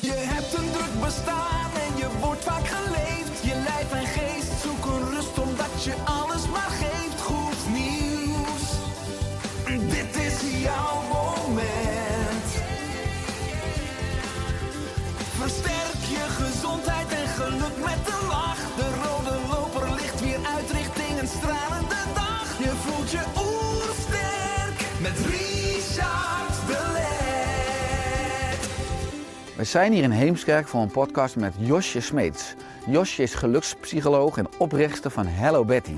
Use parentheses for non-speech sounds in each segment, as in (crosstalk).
Je hebt een druk bestaan We zijn hier in Heemskerk voor een podcast met Josje Smeets. Josje is gelukspsycholoog en oprichter van Hello Betty.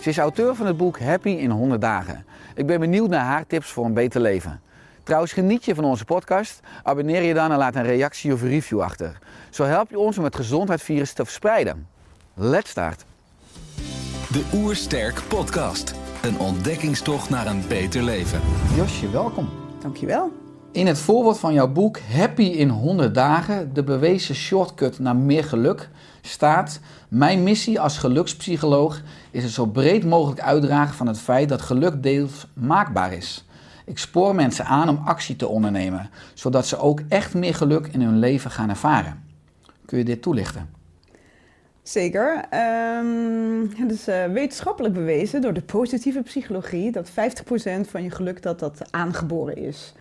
Ze is auteur van het boek Happy in 100 dagen. Ik ben benieuwd naar haar tips voor een beter leven. Trouwens, geniet je van onze podcast? Abonneer je dan en laat een reactie of een review achter. Zo help je ons om het gezondheidsvirus te verspreiden. Let's start. De Oersterk Podcast. Een ontdekkingstocht naar een beter leven. Josje, welkom. Dankjewel. In het voorwoord van jouw boek Happy in 100 dagen, de bewezen shortcut naar meer geluk, staat: Mijn missie als gelukspsycholoog is het zo breed mogelijk uitdragen van het feit dat geluk deels maakbaar is. Ik spoor mensen aan om actie te ondernemen, zodat ze ook echt meer geluk in hun leven gaan ervaren. Kun je dit toelichten? Zeker. Ehm, het is eh, wetenschappelijk bewezen door de positieve psychologie dat 50% van je geluk dat dat aangeboren is.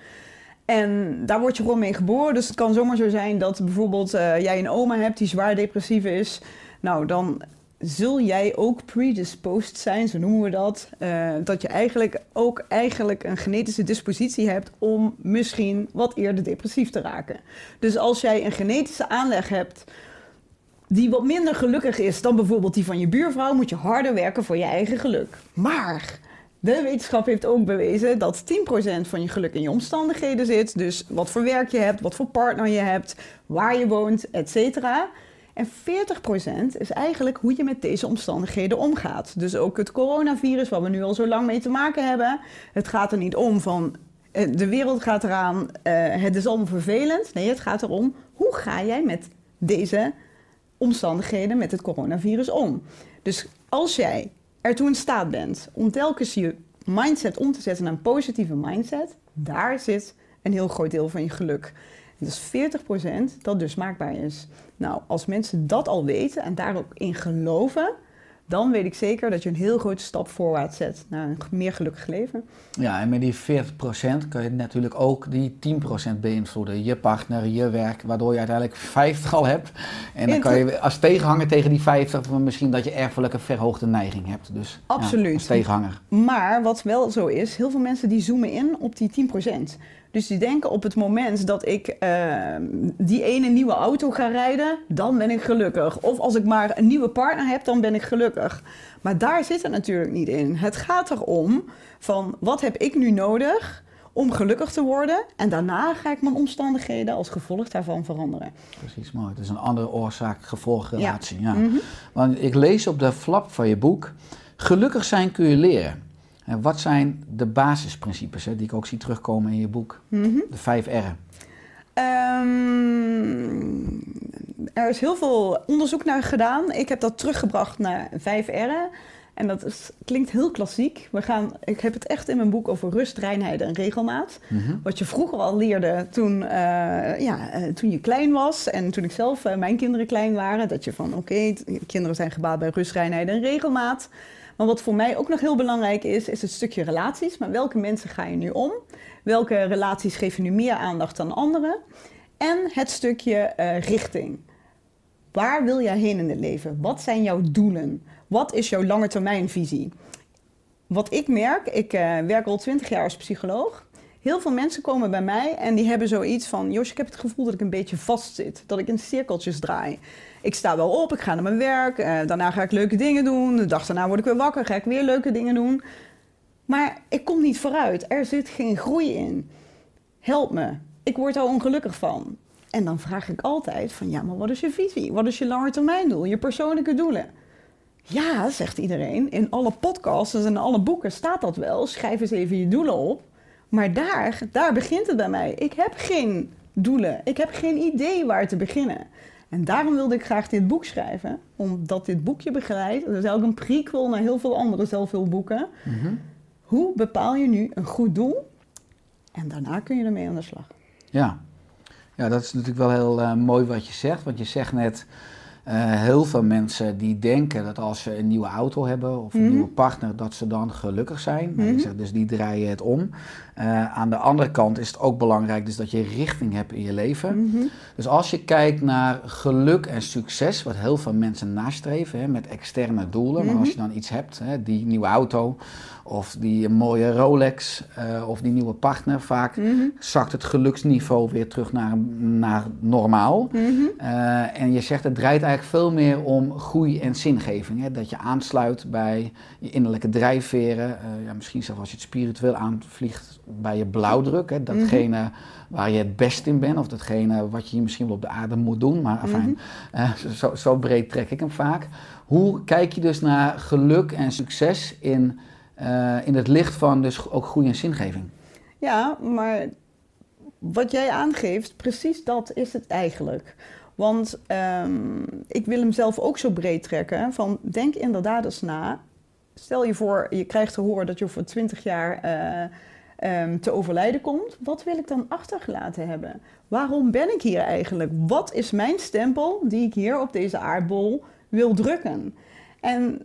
En daar word je gewoon mee geboren. Dus het kan zomaar zo zijn dat bijvoorbeeld eh, jij een oma hebt die zwaar depressief is. Nou, dan zul jij ook predisposed zijn, zo noemen we dat. eh, dat je eigenlijk ook eigenlijk een genetische dispositie hebt om misschien wat eerder depressief te raken. Dus als jij een genetische aanleg hebt die wat minder gelukkig is dan bijvoorbeeld die van je buurvrouw, moet je harder werken voor je eigen geluk. Maar de wetenschap heeft ook bewezen dat 10% van je geluk in je omstandigheden zit. Dus wat voor werk je hebt, wat voor partner je hebt, waar je woont, etc. En 40% is eigenlijk hoe je met deze omstandigheden omgaat. Dus ook het coronavirus, waar we nu al zo lang mee te maken hebben. Het gaat er niet om van eh, de wereld gaat eraan, eh, het is allemaal vervelend. Nee, het gaat erom hoe ga jij met deze omstandigheden met het coronavirus om. Dus als jij ertoe in staat bent om telkens je mindset om te zetten naar een positieve mindset, daar zit een heel groot deel van je geluk. Dat is 40% dat dus maakbaar is. Nou, als mensen dat al weten en daar ook in geloven, dan weet ik zeker dat je een heel grote stap voorwaarts zet naar een meer gelukkig leven. Ja, en met die 40% kun je natuurlijk ook die 10% beïnvloeden. Je partner, je werk, waardoor je uiteindelijk 50 al hebt. En dan kan je als tegenhanger tegen die 50 misschien dat je erfelijk een verhoogde neiging hebt. Dus ja, Absoluut. als tegenhanger. Maar wat wel zo is, heel veel mensen die zoomen in op die 10%. Dus die denken op het moment dat ik eh, die ene nieuwe auto ga rijden, dan ben ik gelukkig. Of als ik maar een nieuwe partner heb, dan ben ik gelukkig. Maar daar zit het natuurlijk niet in. Het gaat erom van wat heb ik nu nodig om gelukkig te worden. En daarna ga ik mijn omstandigheden als gevolg daarvan veranderen. Precies, mooi. Het is een andere oorzaak-gevolgrelatie. Ja. Mhm. Want ik lees op de flap van je boek, gelukkig zijn kun je leren. En wat zijn de basisprincipes hè, die ik ook zie terugkomen in je boek? Mhm. De vijf R'en. Ehm, er is heel veel onderzoek naar gedaan. Ik heb dat teruggebracht naar vijf R'en. En dat is, klinkt heel klassiek. We gaan, ik heb het echt in mijn boek over rust, reinheid en regelmaat. Wat je vroeger al leerde toen, eh, ja, eh, toen je klein was. En toen ik zelf, eh, mijn kinderen klein waren. Dat je van oké, kinderen zijn gebaat bij rust, reinheid en regelmaat. Maar wat voor mij ook nog heel belangrijk is, is het stukje relaties. Maar welke mensen ga je nu om? Welke relaties geven nu meer aandacht dan anderen? En het stukje eh, richting. Waar wil jij heen in het leven? Wat zijn jouw doelen? Wat is jouw langetermijnvisie? Wat ik merk, ik eh, werk al twintig jaar als psycholoog. Heel veel mensen komen bij mij en die hebben zoiets van... Jos, ik heb het gevoel dat ik een beetje vastzit. Dat ik in cirkeltjes draai. Ik sta wel op, ik ga naar mijn werk. eh, daarna ga ik leuke dingen doen. De dag daarna word ik weer wakker, ga ik weer leuke dingen doen. Maar ik kom niet vooruit. Er zit geen groei in. Help me. Ik word er ongelukkig van. En dan vraag ik altijd van, ja, maar wat is je visie? Wat is je langetermijndoel? Je persoonlijke doelen? Ja, zegt iedereen. In alle podcasts en alle boeken staat dat wel. Schrijf eens even je doelen op. Maar daar, daar begint het bij mij. Ik heb geen doelen. Ik heb geen idee waar te beginnen. En daarom wilde ik graag dit boek schrijven. Omdat dit boekje begeleidt. Dat is eigenlijk een prequel naar heel veel andere zelfhulpboeken. Hoe bepaal je nu een goed doel? En daarna kun je ermee aan de slag. Ja. ja, dat is natuurlijk wel heel eh, mooi wat je zegt. Want je zegt net, eh, heel veel mensen die denken dat als ze een nieuwe auto hebben of een Mhm. nieuwe partner, dat ze dan gelukkig zijn. Maar Mhm. dus die draaien het om. Eh, aan de andere kant is het ook belangrijk dus dat je richting hebt in je leven. Mhm. Dus als je kijkt naar geluk en succes, wat heel veel mensen nastreven hè, met externe doelen. Maar als je dan iets hebt, hè, die nieuwe auto of die mooie Rolex eh, of die nieuwe partner, vaak Mhm. zakt het geluksniveau weer terug naar, naar normaal. Mhm. Eh, en je zegt het draait eigenlijk veel meer om groei en zingeving. Hè? Dat je aansluit bij je innerlijke drijfveren. Ja, misschien zelfs als je het spiritueel aanvliegt bij je blauwdruk. Hè? Datgene waar je het best in bent. Of datgene wat je misschien wel op de aarde moet doen. Maar afijn, eh, zo, zo breed trek ik hem vaak. Hoe kijk je dus naar geluk en succes in, eh, in het licht van dus ook groei en zingeving? Ja, maar wat jij aangeeft, precies dat is het eigenlijk. Want ehm, ik wil hem zelf ook zo breed trekken. Van denk inderdaad eens na. Stel je voor, je krijgt te horen dat je voor 20 jaar eh, ehm, te overlijden komt. Wat wil ik dan achtergelaten hebben? Waarom ben ik hier eigenlijk? Wat is mijn stempel die ik hier op deze aardbol wil drukken? En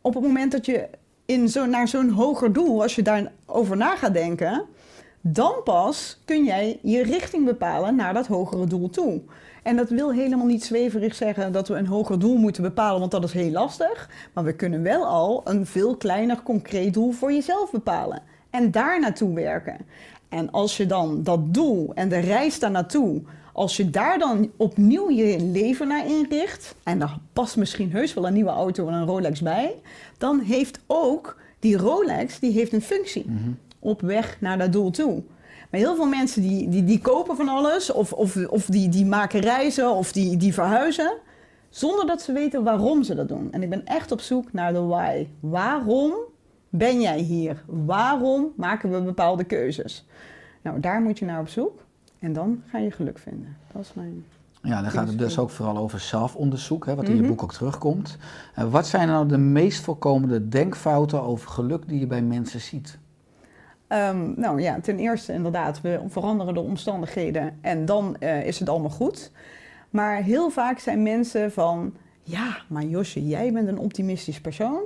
op het moment dat je in zo, naar zo'n hoger doel, als je daarover na gaat denken, dan pas kun jij je richting bepalen naar dat hogere doel toe. En dat wil helemaal niet zweverig zeggen dat we een hoger doel moeten bepalen, want dat is heel lastig. Maar we kunnen wel al een veel kleiner concreet doel voor jezelf bepalen. En daar naartoe werken. En als je dan dat doel en de reis daar naartoe, als je daar dan opnieuw je leven naar inricht, en daar past misschien heus wel een nieuwe auto en een Rolex bij, dan heeft ook die Rolex die heeft een functie op weg naar dat doel toe. Maar heel veel mensen die, die, die kopen van alles, of, of, of die, die maken reizen, of die, die verhuizen, zonder dat ze weten waarom ze dat doen. En ik ben echt op zoek naar de why. Waarom ben jij hier? Waarom maken we bepaalde keuzes? Nou, daar moet je naar op zoek. En dan ga je geluk vinden. Dat is mijn... Ja, dan gaat het dus ook vooral over zelfonderzoek, hè, wat in je Mhm. boek ook terugkomt. Eh, wat zijn nou de meest voorkomende denkfouten over geluk die je bij mensen ziet? Ehm, nou ja, ten eerste inderdaad, we veranderen de omstandigheden en dan eh, is het allemaal goed. Maar heel vaak zijn mensen van, ja, maar Josje, jij bent een optimistisch persoon.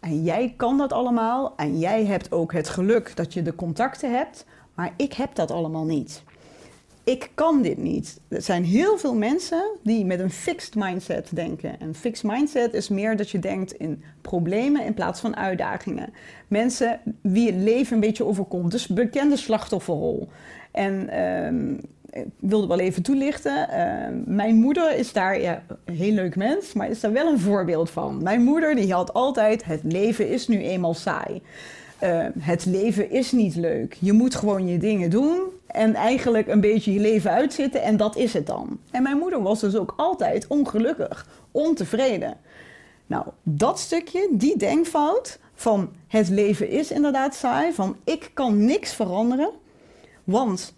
En jij kan dat allemaal. En jij hebt ook het geluk dat je de contacten hebt. Maar ik heb dat allemaal niet. Ik kan dit niet. Er zijn heel veel mensen die met een fixed mindset denken. En fixed mindset is meer dat je denkt in problemen in plaats van uitdagingen. Mensen wie het leven een beetje overkomt. Dus bekende slachtofferrol. En ehm, wilde wel even toelichten. Ehm, mijn moeder is daar, ja, een heel leuk mens, maar is daar wel een voorbeeld van. Mijn moeder die had altijd, het leven is nu eenmaal saai. Eh, het leven is niet leuk. Je moet gewoon je dingen doen en eigenlijk een beetje je leven uitzitten en dat is het dan. En mijn moeder was dus ook altijd ongelukkig, ontevreden. Nou, dat stukje, die denkfout van het leven is inderdaad saai, van ik kan niks veranderen, want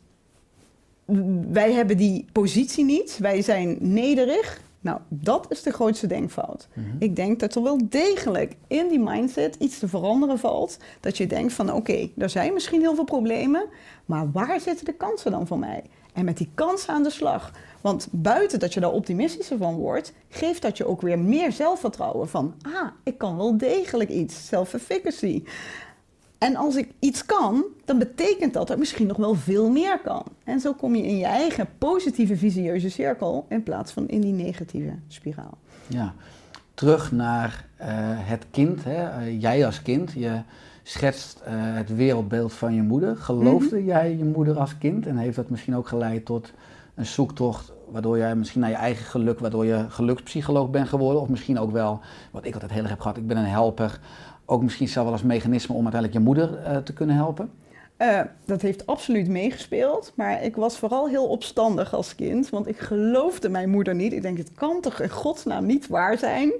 wij hebben die positie niet, wij zijn nederig. Nou, dat is de grootste denkfout. Ik denk dat er wel degelijk in die mindset iets te veranderen valt. Dat je denkt van oké, er zijn misschien heel veel problemen, maar waar zitten de kansen dan voor mij? En met die kansen aan de slag. Want buiten dat je daar optimistischer van wordt, geeft dat je ook weer meer zelfvertrouwen van ah, ik kan wel degelijk iets, self-efficacy. En als ik iets kan, dan betekent dat dat ik misschien nog wel veel meer kan. En zo kom je in je eigen positieve visieuze cirkel in plaats van in die negatieve spiraal. Ja, terug naar eh, het kind. Hè? Eh, jij als kind, je schetst eh, het wereldbeeld van je moeder. Geloofde jij je moeder als kind en heeft dat misschien ook geleid tot een zoektocht waardoor jij misschien naar je eigen geluk, waardoor je gelukspsycholoog bent geworden? Of misschien ook wel, wat ik altijd heel erg heb gehad, ik ben een helper. Ook misschien zelf wel als mechanisme om uiteindelijk je moeder eh, te kunnen helpen? Eh, dat heeft absoluut meegespeeld, maar ik was vooral heel opstandig als kind, want ik geloofde mijn moeder niet. Ik denk, het kan toch in godsnaam niet waar zijn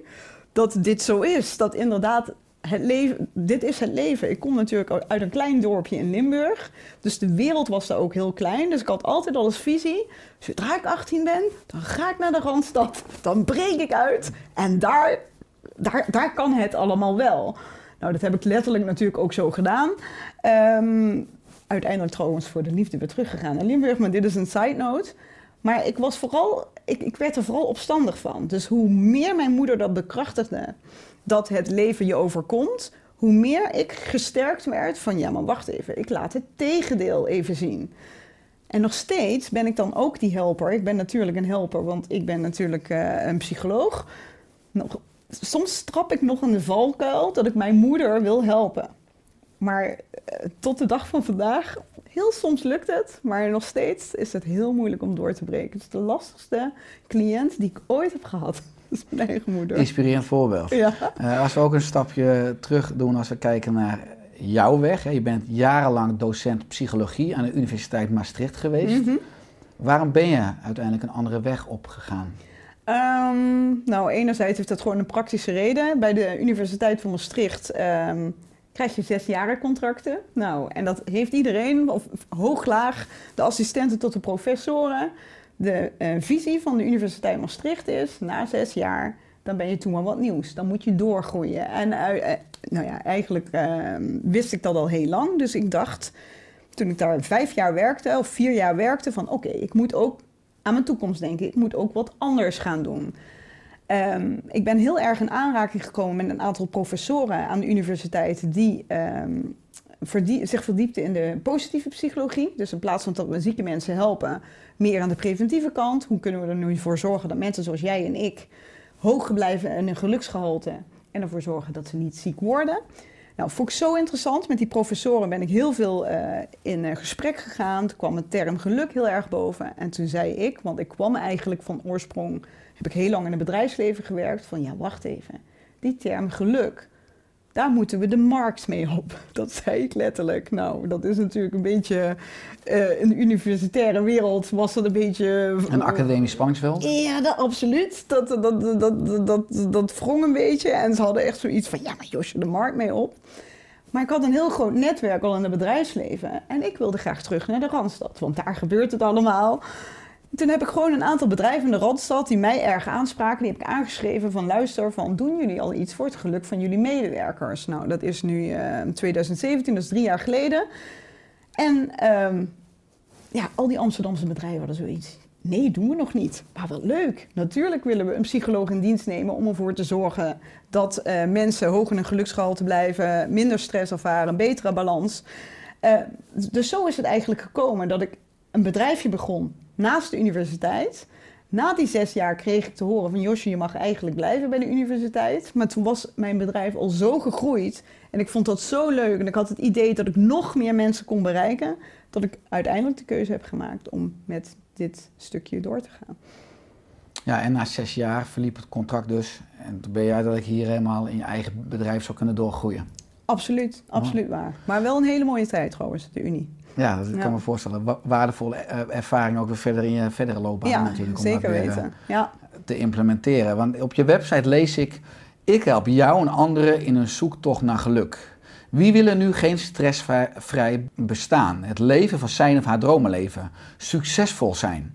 dat dit zo is. Dat inderdaad het leven, dit is het leven. Ik kom natuurlijk uit een klein dorpje in Limburg, dus de wereld was daar ook heel klein. Dus ik had altijd al als visie, zodra ik 18 ben, dan ga ik naar de Randstad, dan breek ik uit en daar, daar, daar kan het allemaal wel. Nou, dat heb ik letterlijk natuurlijk ook zo gedaan. Ehm, uiteindelijk trouwens voor de liefde weer teruggegaan naar Limburg, maar dit is een side note. Maar ik, was vooral, ik, ik werd er vooral opstandig van. Dus hoe meer mijn moeder dat bekrachtigde, dat het leven je overkomt, hoe meer ik gesterkt werd van ja, maar wacht even, ik laat het tegendeel even zien. En nog steeds ben ik dan ook die helper. Ik ben natuurlijk een helper, want ik ben natuurlijk uh, een psycholoog. Nog, soms trap ik nog in de valkuil dat ik mijn moeder wil helpen. Maar uh, tot de dag van vandaag, heel soms lukt het, maar nog steeds is het heel moeilijk om door te breken. Het is de lastigste cliënt die ik ooit heb gehad. Dat (laughs) is mijn eigen moeder. Inspirerend voorbeeld. Ja. Uh, als we ook een stapje terug doen, als we kijken naar jouw weg. Hè. Je bent jarenlang docent psychologie aan de Universiteit Maastricht geweest. Mhm. Waarom ben je uiteindelijk een andere weg opgegaan? Um, nou, enerzijds heeft dat gewoon een praktische reden. Bij de Universiteit van Maastricht um, krijg je zesjaren contracten. Nou, en dat heeft iedereen, of hooglaag, de assistenten tot de professoren. De uh, visie van de Universiteit Maastricht is, na zes jaar, dan ben je toen maar wat nieuws. Dan moet je doorgroeien. En uh, nou ja, eigenlijk uh, wist ik dat al heel lang. Dus ik dacht, toen ik daar vijf jaar werkte, of vier jaar werkte, van oké, ik moet ook aan mijn toekomst denken. Ik moet ook wat anders gaan doen. Um, ik ben heel erg in aanraking gekomen met een aantal professoren aan de universiteit die verdie zich verdiepten in de positieve psychologie. Dus in plaats van dat we zieke mensen helpen, meer aan de preventieve kant. Hoe kunnen we er nu voor zorgen dat mensen zoals jij en ik hoog blijven in hun geluksgehalte en ervoor zorgen dat ze niet ziek worden? Nou, vond ik zo interessant. Met die professoren ben ik heel veel uh, in uh, gesprek gegaan. Toen kwam het term geluk heel erg boven. En toen zei ik, want ik kwam eigenlijk van oorsprong, heb ik heel lang in het bedrijfsleven gewerkt, van ja, wacht even. Die term geluk, daar moeten we de markt mee op. (laughs) Dat zei ik letterlijk. Nou, dat is natuurlijk een beetje, uh, in de universitaire wereld was dat een beetje... Een academisch spanningsveld? Ja, dat, absoluut. Dat, dat, dat, dat, dat, dat wrong een beetje. En ze hadden echt zoiets van, ja, maar Josje, de markt mee op. Maar ik had een heel groot netwerk al in het bedrijfsleven. En ik wilde graag terug naar de Randstad, want daar gebeurt het allemaal. Toen heb ik gewoon een aantal bedrijven in de Randstad die mij erg aanspraken. Die heb ik aangeschreven van luister, van doen jullie al iets voor het geluk van jullie medewerkers? Nou, dat is nu uh, 2017, dat is drie jaar geleden. En um, ja, al die Amsterdamse bedrijven hadden zoiets. Nee, doen we nog niet. Maar wel leuk. Natuurlijk willen we een psycholoog in dienst nemen om ervoor te zorgen dat uh, mensen hoog in hun geluksgehalte blijven, minder stress ervaren, betere balans. Uh, dus zo is het eigenlijk gekomen dat ik een bedrijfje begon naast de universiteit. Na die zes jaar kreeg ik te horen van Josje, je mag eigenlijk blijven bij de universiteit. Maar toen was mijn bedrijf al zo gegroeid en ik vond dat zo leuk. En ik had het idee dat ik nog meer mensen kon bereiken. Dat ik uiteindelijk de keuze heb gemaakt om met dit stukje door te gaan. Ja, en na zes jaar verliep het contract dus. En toen ben je uiteindelijk hier helemaal in je eigen bedrijf zou kunnen doorgroeien. Absoluut, absoluut waar. Maar wel een hele mooie tijd trouwens, de Unie. Ja, dat kan ja. me voorstellen. Wa waardevolle ervaring ook weer verder in je verdere loopbaan ja, natuurlijk. Om zeker dat weer, weten. Ja. te implementeren. Want op je website lees ik... Ik help jou en anderen in een zoektocht naar geluk. Wie wil er nu geen stressvrij bestaan? Het leven van zijn of haar dromenleven. Succesvol zijn.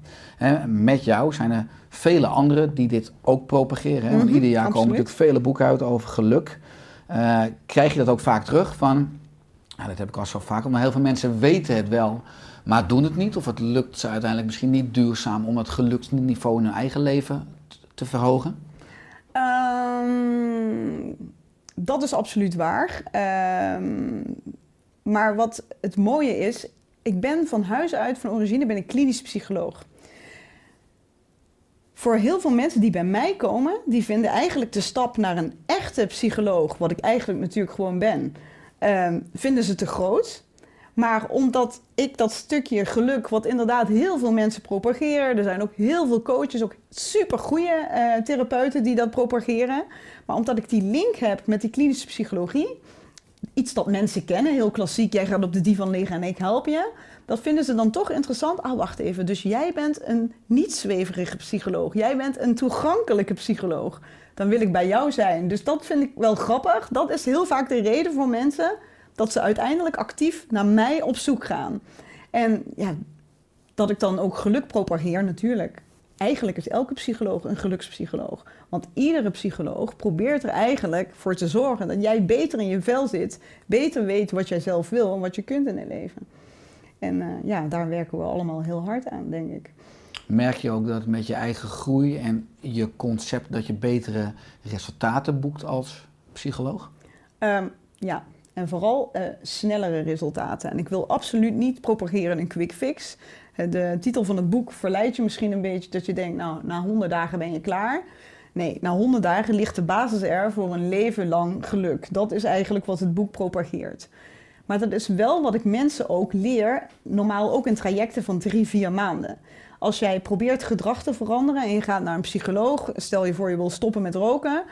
Met jou zijn er vele anderen die dit ook propageren. Want ieder jaar absoluut. komen natuurlijk vele boeken uit over geluk. Uh, krijg je dat ook vaak terug van... Nou, dat heb ik al zo vaak, maar heel veel mensen weten het wel, maar doen het niet. Of het lukt ze uiteindelijk misschien niet duurzaam om het geluksniveau in hun eigen leven te verhogen? Um, dat is absoluut waar. Um, maar wat het mooie is, ik ben van huis uit, van origine, ben ik klinisch psycholoog. Voor heel veel mensen die bij mij komen, die vinden eigenlijk de stap naar een echte psycholoog, wat ik eigenlijk natuurlijk gewoon ben, um, vinden ze te groot. Maar omdat ik dat stukje geluk, wat inderdaad heel veel mensen propageren, er zijn ook heel veel coaches, ook super goede uh, therapeuten die dat propageren. Maar omdat ik die link heb met die klinische psychologie, iets dat mensen kennen, heel klassiek. Jij gaat op de divan liggen en ik help je. Dat vinden ze dan toch interessant. Ah, wacht even. Dus jij bent een niet zweverige psycholoog. Jij bent een toegankelijke psycholoog. Dan wil ik bij jou zijn. Dus dat vind ik wel grappig. Dat is heel vaak de reden voor mensen dat ze uiteindelijk actief naar mij op zoek gaan. En ja, dat ik dan ook geluk propageer, natuurlijk. Eigenlijk is elke psycholoog een gelukspsycholoog. Want iedere psycholoog probeert er eigenlijk voor te zorgen dat jij beter in je vel zit, beter weet wat jij zelf wil en wat je kunt in het leven. En eh, ja, daar werken we allemaal heel hard aan, denk ik. Merk je ook dat met je eigen groei en je concept dat je betere resultaten boekt als psycholoog? Ehm, ja, en vooral eh, snellere resultaten. En ik wil absoluut niet propageren een quick fix. Eh, de titel van het boek verleidt je misschien een beetje dat je denkt, nou, na 100 dagen ben je klaar. Nee, na 100 dagen ligt de basis er voor een leven lang geluk. Dat is eigenlijk wat het boek propageert. Maar dat is wel wat ik mensen ook leer, normaal ook in trajecten van drie, vier maanden. Als jij probeert gedrag te veranderen en je gaat naar een psycholoog, stel je voor je wil stoppen met roken,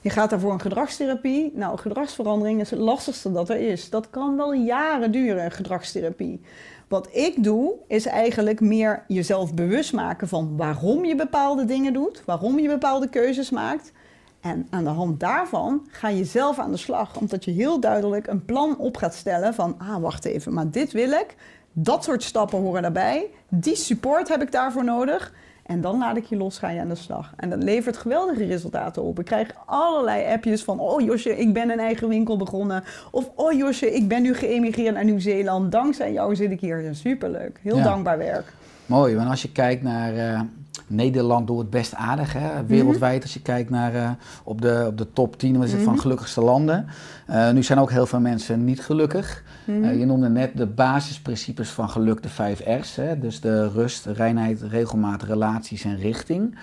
je gaat daarvoor een gedragstherapie. Nou, gedragsverandering is het lastigste dat er is. Dat kan wel jaren duren, gedragstherapie. Wat ik doe, is eigenlijk meer jezelf bewust maken van waarom je bepaalde dingen doet, waarom je bepaalde keuzes maakt. En aan de hand daarvan ga je zelf aan de slag, omdat je heel duidelijk een plan op gaat stellen van, ah, wacht even, maar dit wil ik, dat soort stappen horen daarbij, die support heb ik daarvoor nodig. En dan laat ik je los, ga je aan de slag. En dat levert geweldige resultaten op. Ik krijg allerlei appjes van... oh Josje, ik ben een eigen winkel begonnen. Of oh Josje, ik ben nu geëmigreerd naar Nieuw-Zeeland. Dankzij jou zit ik hier. Superleuk. Heel Ja. dankbaar werk. Mooi, want als je kijkt naar eh, Nederland doet het best aardig, hè? wereldwijd. Als je kijkt naar eh, op, de, op de top 10 wat is het, van gelukkigste landen. Eh, nu zijn ook heel veel mensen niet gelukkig. Eh, je noemde net de basisprincipes van geluk, de 5 R's. Hè? Dus de rust, reinheid, regelmaat, relaties en richting.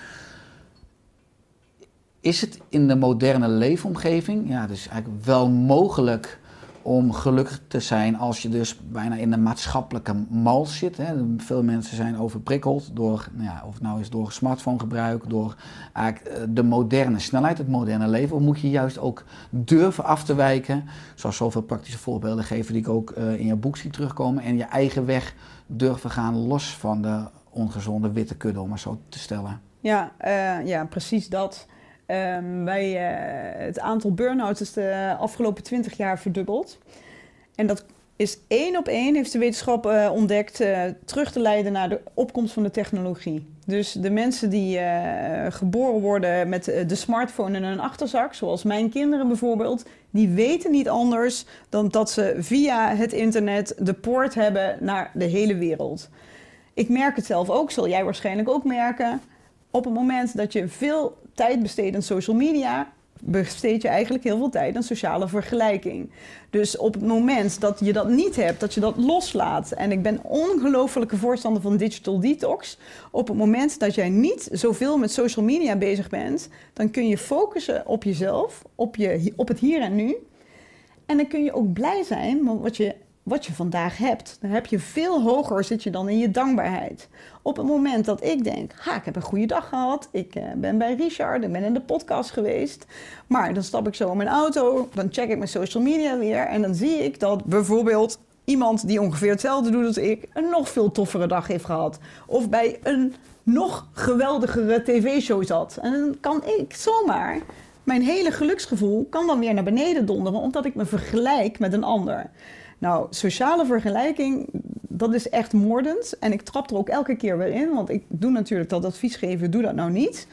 Is het in de moderne leefomgeving ja, dus eigenlijk wel mogelijk om gelukkig te zijn als je dus bijna in de maatschappelijke mal zit. Hè. Veel mensen zijn overprikkeld door, nou ja, of nou is door smartphonegebruik, door eigenlijk eh, de moderne snelheid, het moderne leven. Of moet je juist ook durven af te wijken, zoals zoveel praktische voorbeelden geven die ik ook eh, in je boek zie terugkomen, en je eigen weg durven gaan los van de ongezonde witte kudde, om maar zo te stellen. Ja, eh, ja precies dat. Ehm, wij, eh, het aantal burn-outs is de afgelopen 20 jaar verdubbeld. En dat is één op één, heeft de wetenschap eh, ontdekt, eh, terug te leiden naar de opkomst van de technologie. Dus de mensen die geboren worden met de smartphone in hun achterzak, zoals mijn kinderen bijvoorbeeld, die weten niet anders dan dat ze via het internet de poort hebben naar de hele wereld. Ik merk het zelf ook, zul jij waarschijnlijk ook merken. Op het moment dat je veel tijd besteedt aan social media, besteed je eigenlijk heel veel tijd aan sociale vergelijking. Dus op het moment dat je dat niet hebt, dat je dat loslaat. En ik ben ongelofelijke voorstander van digital detox. Op het moment dat jij niet zoveel met social media bezig bent, dan kun je focussen op jezelf, op, je, op het hier en nu. En dan kun je ook blij zijn met wat je, wat je vandaag hebt. Dan heb je veel hoger zit je dan in je dankbaarheid. Op het moment dat ik denk, ha, ik heb een goede dag gehad. Ik eh, ben bij Richard, ik ben in de podcast geweest. Maar dan stap ik zo in mijn auto, dan check ik mijn social media weer. En dan zie ik dat bijvoorbeeld iemand die ongeveer hetzelfde doet als ik... een nog veel toffere dag heeft gehad. Of bij een nog geweldigere tv-show zat. En dan kan ik zomaar mijn hele geluksgevoel kan dan weer naar beneden donderen, omdat ik me vergelijk met een ander. Nou, sociale vergelijking, dat is echt moordend. En ik trap er ook elke keer weer in, want ik doe natuurlijk dat advies geven, doe dat nou niet.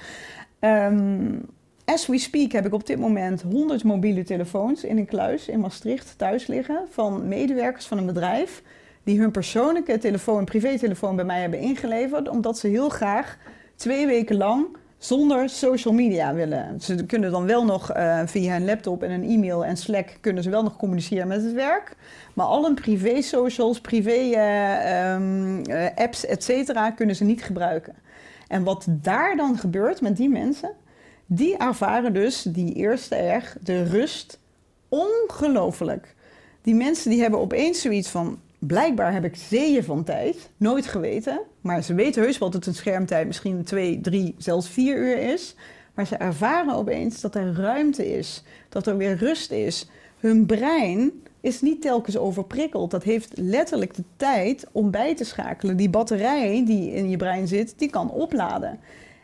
Ehm, as we speak heb ik op dit moment 100 mobiele telefoons in een kluis in Maastricht thuis liggen van medewerkers van een bedrijf die hun persoonlijke telefoon, privételefoon bij mij hebben ingeleverd, omdat ze heel graag twee weken lang zonder social media willen. Ze kunnen dan wel nog eh, via een laptop en een e-mail en Slack kunnen ze wel nog communiceren met het werk. Maar al hun privé socials, privé eh, ehm, eh, apps, et cetera, kunnen ze niet gebruiken. En wat daar dan gebeurt met die mensen, die ervaren dus die eerste erg de rust ongelooflijk. Die mensen die hebben opeens zoiets van, blijkbaar heb ik zeeën van tijd, nooit geweten. Maar ze weten heus wel dat een schermtijd misschien twee, drie, zelfs vier uur is. Maar ze ervaren opeens dat er ruimte is, dat er weer rust is. hun brein is niet telkens overprikkeld. Dat heeft letterlijk de tijd om bij te schakelen. Die batterij die in je brein zit, die kan opladen.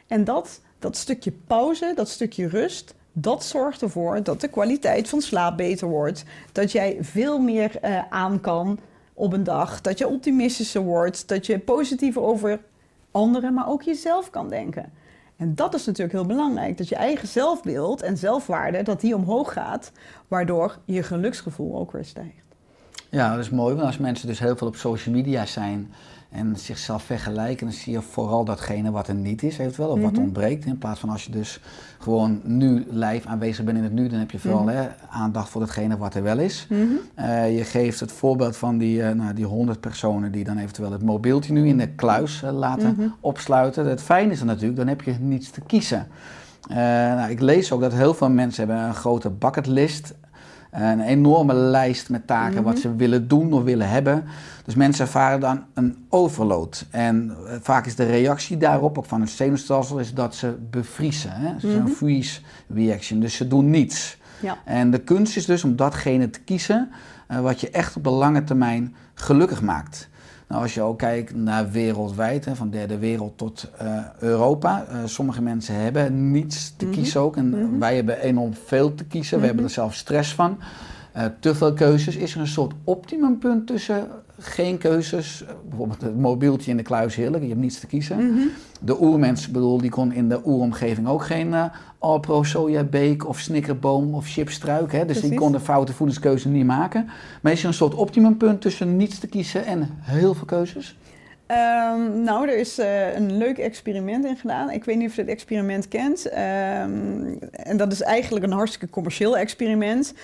En dat, dat stukje pauze, dat stukje rust, dat zorgt ervoor dat de kwaliteit van slaap beter wordt. Dat jij veel meer eh, aan kan op een dag. Dat je optimistischer wordt. Dat je positiever over anderen, maar ook jezelf kan denken. En dat is natuurlijk heel belangrijk. Dat je eigen zelfbeeld en zelfwaarde, dat die omhoog gaat. Waardoor je geluksgevoel ook weer stijgt. Ja, dat is mooi. Want als mensen dus heel veel op social media zijn en zichzelf vergelijken, dan zie je vooral datgene wat er niet is, eventueel, of wat Mhm. ontbreekt. In plaats van als je dus gewoon nu live aanwezig bent in het nu, dan heb je vooral Mhm. hè, aandacht voor datgene wat er wel is. Eh, je geeft het voorbeeld van die, eh, nou, die 100 personen die dan eventueel het mobieltje nu in de kluis eh, laten Mhm. opsluiten. Het fijne is dan natuurlijk, dan heb je niets te kiezen. Nou, ik lees ook dat heel veel mensen hebben een grote bucketlist. Een enorme lijst met taken wat ze willen doen of willen hebben. Dus mensen ervaren dan een overload. En eh, vaak is de reactie daarop, ook van het zenuwstelsel, is dat ze bevriezen. Hè? Is een freeze reaction, dus ze doen niets. Ja. En de kunst is dus om datgene te kiezen eh, wat je echt op de lange termijn gelukkig maakt. Nou, als je ook kijkt naar wereldwijd, hè, van derde wereld tot eh, Europa. eh, sommige mensen hebben niets te kiezen ook. En wij hebben enorm veel te kiezen. We hebben er zelf stress van. Eh, te veel keuzes. Is er een soort optimumpunt tussen geen keuzes? bijvoorbeeld het mobieltje in de kluis, heerlijk. Je hebt niets te kiezen. De oermens, bedoel, die kon in de oeromgeving ook geen eh Alpro sojabeek of snickerboom of chipstruik. Hè? Dus die kon de foute voedingskeuze niet maken. Maar is er een soort optimumpunt tussen niets te kiezen en heel veel keuzes? Ehm, nou, er is eh, een leuk experiment in gedaan. Ik weet niet of je het experiment kent. Ehm, en dat is eigenlijk een hartstikke commercieel experiment.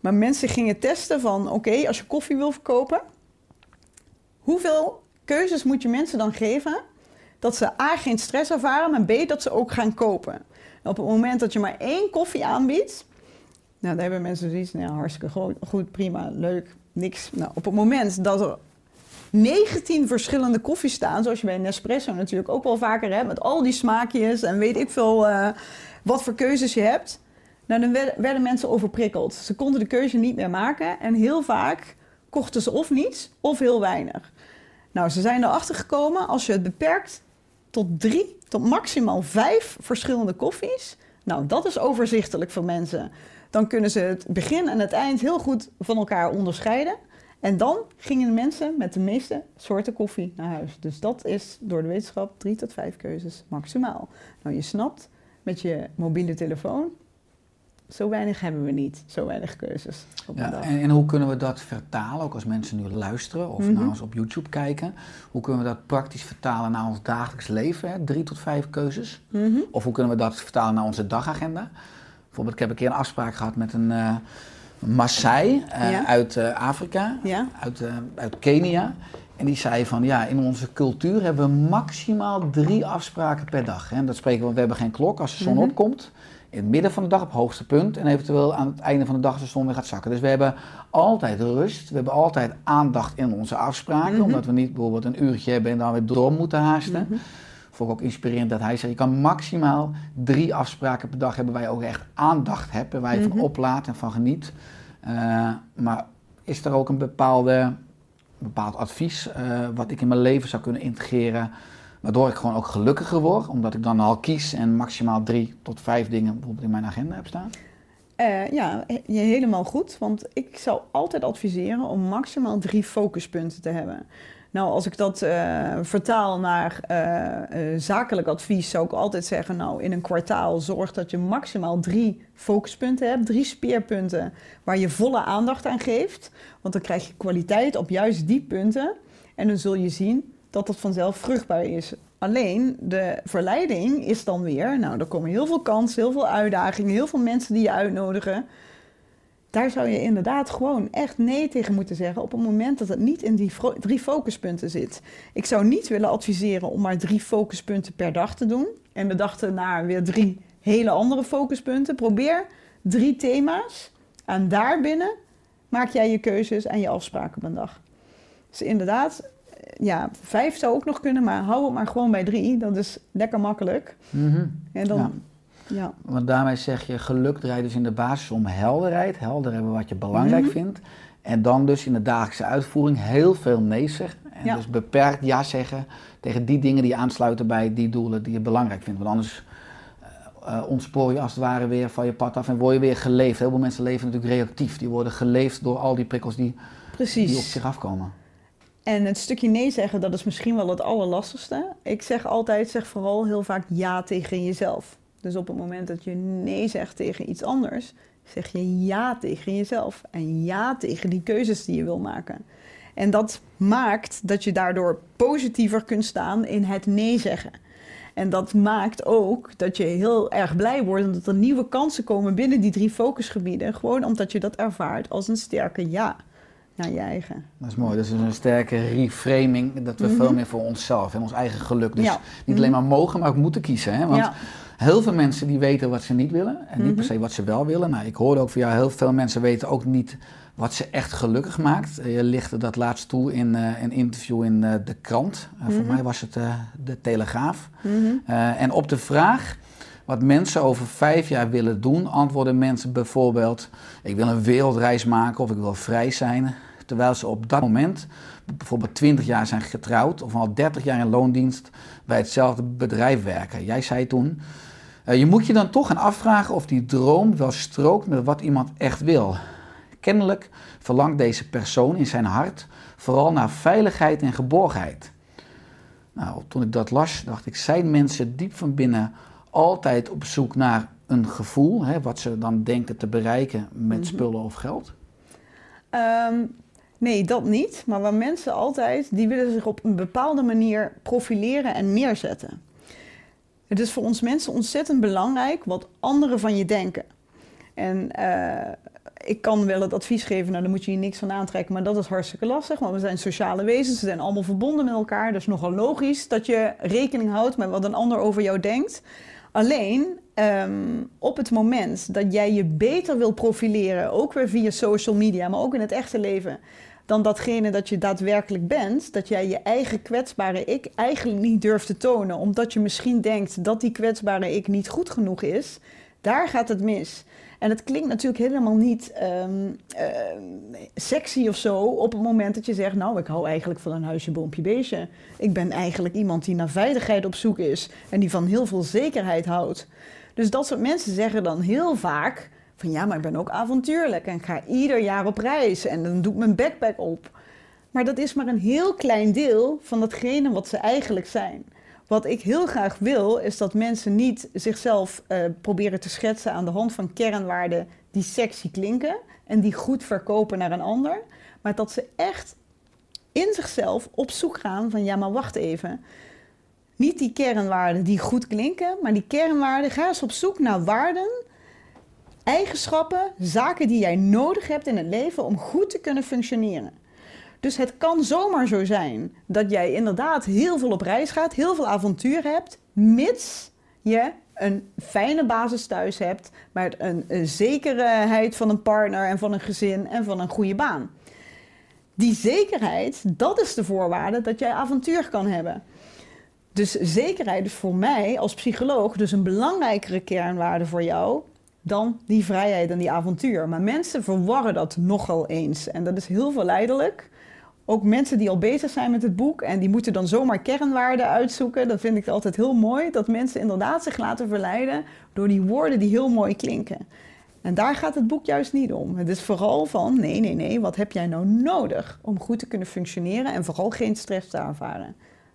Maar mensen gingen testen van, oké, als je koffie wil verkopen... hoeveel keuzes moet je mensen dan geven... dat ze A, geen stress ervaren, maar B, dat ze ook gaan kopen. En op het moment dat je maar één koffie aanbiedt... Nou, daar hebben mensen zoiets, nou, hartstikke goed, prima, leuk, niks. Nou, op het moment dat er 19 verschillende koffies staan, zoals je bij Nespresso natuurlijk ook wel vaker hebt, met al die smaakjes en weet ik veel eh, wat voor keuzes je hebt. Nou, dan werden mensen overprikkeld. Ze konden de keuze niet meer maken en heel vaak kochten ze of niets of heel weinig. Nou, ze zijn erachter gekomen, als je het beperkt tot drie, tot maximaal vijf verschillende koffies, nou, dat is overzichtelijk voor mensen. Dan kunnen ze het begin en het eind heel goed van elkaar onderscheiden. En dan gingen de mensen met de meeste soorten koffie naar huis. Dus dat is door de wetenschap drie tot vijf keuzes maximaal. Nou, je snapt, met je mobiele telefoon, zo weinig hebben we niet. Zo weinig keuzes op Ja, dag. en, en hoe kunnen we dat vertalen, ook als mensen nu luisteren of Mhm. naar ons op YouTube kijken? Hoe kunnen we dat praktisch vertalen naar ons dagelijks leven? Hè? Drie tot vijf keuzes. Mhm. Of hoe kunnen we dat vertalen naar onze dagagenda? Bijvoorbeeld, ik heb een keer een afspraak gehad met een eh Maasai eh, Ja. uit eh, Afrika, Ja. uit, uit Kenia. En die zei van, ja, in onze cultuur hebben we maximaal drie afspraken per dag. Hè? En dat spreken we, we hebben geen klok als de zon Mhm. opkomt. In het midden van de dag op het hoogste punt. En eventueel aan het einde van de dag als de zon weer gaat zakken. Dus we hebben altijd rust. We hebben altijd aandacht in onze afspraken. Mhm. Omdat we niet bijvoorbeeld een uurtje hebben en dan weer door moeten haasten. Mhm. Vond ik ook inspirerend dat hij zei, je kan maximaal drie afspraken per dag hebben waar je ook echt aandacht hebt. En waar je Mhm. van oplaat en van geniet. Eh, maar is er ook een bepaalde, bepaald advies eh, wat ik in mijn leven zou kunnen integreren, waardoor ik gewoon ook gelukkiger word, omdat ik dan al kies en maximaal drie tot vijf dingen bijvoorbeeld in mijn agenda heb staan? Eh, ja, je helemaal goed. Want ik zou altijd adviseren om maximaal drie focuspunten te hebben. Nou, als ik dat eh, vertaal naar eh, zakelijk advies, zou ik altijd zeggen: Nou, in een kwartaal zorg dat je maximaal drie focuspunten hebt, drie speerpunten waar je volle aandacht aan geeft. Want dan krijg je kwaliteit op juist die punten. En dan zul je zien dat dat vanzelf vruchtbaar is. Alleen de verleiding is dan weer, nou, er komen heel veel kansen, heel veel uitdagingen, heel veel mensen die je uitnodigen. Daar zou je inderdaad gewoon echt nee tegen moeten zeggen op het moment dat het niet in die drie focuspunten zit. Ik zou niet willen adviseren om maar drie focuspunten per dag te doen en de dag erna weer drie hele andere focuspunten. Probeer drie thema's en daarbinnen maak jij je keuzes en je afspraken op dag. Dus inderdaad, ja, vijf zou ook nog kunnen, maar hou het maar gewoon bij drie. Dat is lekker makkelijk. En dan, Ja. Ja. Want daarmee zeg je, geluk draait dus in de basis om helderheid. Helder hebben wat je belangrijk Mhm. vindt. En dan dus in de dagelijkse uitvoering heel veel nee zeggen. En Ja. dus beperkt ja zeggen tegen die dingen die aansluiten bij die doelen die je belangrijk vindt. Want anders eh, ontspoor je als het ware weer van je pad af en word je weer geleefd. Heel veel mensen leven natuurlijk reactief. Die worden geleefd door al die prikkels die, die op zich afkomen. En het stukje nee zeggen, dat is misschien wel het allerlastigste. Ik zeg altijd, zeg vooral heel vaak ja tegen jezelf. Dus op het moment dat je nee zegt tegen iets anders, zeg je ja tegen jezelf. En ja tegen die keuzes die je wil maken. En dat maakt dat je daardoor positiever kunt staan in het nee zeggen. En dat maakt ook dat je heel erg blij wordt omdat er nieuwe kansen komen binnen die drie focusgebieden. Gewoon omdat je dat ervaart als een sterke ja naar je eigen. Dat is mooi. Dat is een sterke reframing. Dat we veel meer voor onszelf en ons eigen geluk. Dus Mhm. Ja. niet alleen maar mogen, maar ook moeten kiezen. Hè? Want Ja. heel veel mensen die weten wat ze niet willen. En niet per Mhm. se wat ze wel willen. Nou, ik hoorde ook van jou, heel veel mensen weten ook niet wat ze echt gelukkig maakt. Eh, Je lichtte dat laatst toe in eh, een interview in eh, de krant. Voor Mhm. mij was het de Telegraaf. En op de vraag wat mensen over vijf jaar willen doen, antwoorden mensen bijvoorbeeld: Ik wil een wereldreis maken of ik wil vrij zijn. Terwijl ze op dat moment bijvoorbeeld 20 jaar zijn getrouwd of al 30 jaar in loondienst bij hetzelfde bedrijf werken. Jij zei toen: eh, Je moet je dan toch gaan afvragen of die droom wel strookt met wat iemand echt wil. Kennelijk verlangt deze persoon in zijn hart vooral naar veiligheid en geborgenheid. Nou, toen ik dat las, dacht ik, zijn mensen diep van binnen altijd op zoek naar een gevoel, hè, wat ze dan denken te bereiken met spullen of geld? Ehm, nee, dat niet. Maar waar mensen altijd, die willen zich op een bepaalde manier profileren en neerzetten. Het is voor ons mensen ontzettend belangrijk wat anderen van je denken. En eh, ik kan wel het advies geven, nou daar moet je je niks van aantrekken, maar dat is hartstikke lastig. Want we zijn sociale wezens, we zijn allemaal verbonden met elkaar. Dus nogal logisch dat je rekening houdt met wat een ander over jou denkt. Alleen ehm, op het moment dat jij je beter wil profileren, ook weer via social media, maar ook in het echte leven, dan datgene dat je daadwerkelijk bent, dat jij je eigen kwetsbare ik eigenlijk niet durft te tonen, omdat je misschien denkt dat die kwetsbare ik niet goed genoeg is, daar gaat het mis. En het klinkt natuurlijk helemaal niet ehm, ehm, sexy of zo op het moment dat je zegt, nou, ik hou eigenlijk van een huisje, boompje, beestje. Ik ben eigenlijk iemand die naar veiligheid op zoek is en die van heel veel zekerheid houdt. Dus dat soort mensen zeggen dan heel vaak van ja, maar ik ben ook avontuurlijk en ga ieder jaar op reis en dan doe ik mijn backpack op. Maar dat is maar een heel klein deel van datgene wat ze eigenlijk zijn. Wat ik heel graag wil, is dat mensen niet zichzelf eh, proberen te schetsen aan de hand van kernwaarden die sexy klinken en die goed verkopen naar een ander. Maar dat ze echt in zichzelf op zoek gaan van ja, maar wacht even. Niet die kernwaarden die goed klinken, maar die kernwaarden, ga eens op zoek naar waarden, eigenschappen, zaken die jij nodig hebt in het leven om goed te kunnen functioneren. Dus het kan zomaar zo zijn dat jij inderdaad heel veel op reis gaat, heel veel avontuur hebt, mits je een fijne basis thuis hebt, met een, een zekerheid van een partner en van een gezin en van een goede baan. Die zekerheid, dat is de voorwaarde dat jij avontuur kan hebben. Dus zekerheid is voor mij als psycholoog dus een belangrijkere kernwaarde voor jou dan die vrijheid en die avontuur. Maar mensen verwarren dat nogal eens en dat is heel verleidelijk. Ook mensen die al bezig zijn met het boek en die moeten dan zomaar kernwaarden uitzoeken. Dat vind ik altijd heel mooi, dat mensen inderdaad zich laten verleiden door die woorden die heel mooi klinken. En daar gaat het boek juist niet om. Het is vooral van, nee, nee, nee, wat heb jij nou nodig om goed te kunnen functioneren en vooral geen stress te ervaren.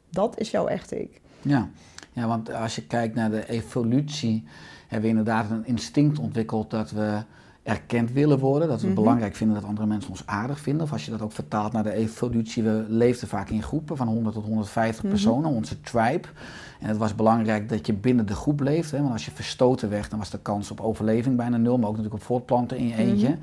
Dat is jouw echte ik. Ja. ja, want als je kijkt naar de evolutie, hebben we inderdaad een instinct ontwikkeld dat we erkend willen worden. Dat we het belangrijk vinden dat andere mensen ons aardig vinden. Of als je dat ook vertaalt naar de evolutie, we leefden vaak in groepen van 100 tot 150 personen, onze tribe. En het was belangrijk dat je binnen de groep leefde. Hè? Want als je verstoten werd, dan was de kans op overleving bijna nul, maar ook natuurlijk op voortplanten in je eentje.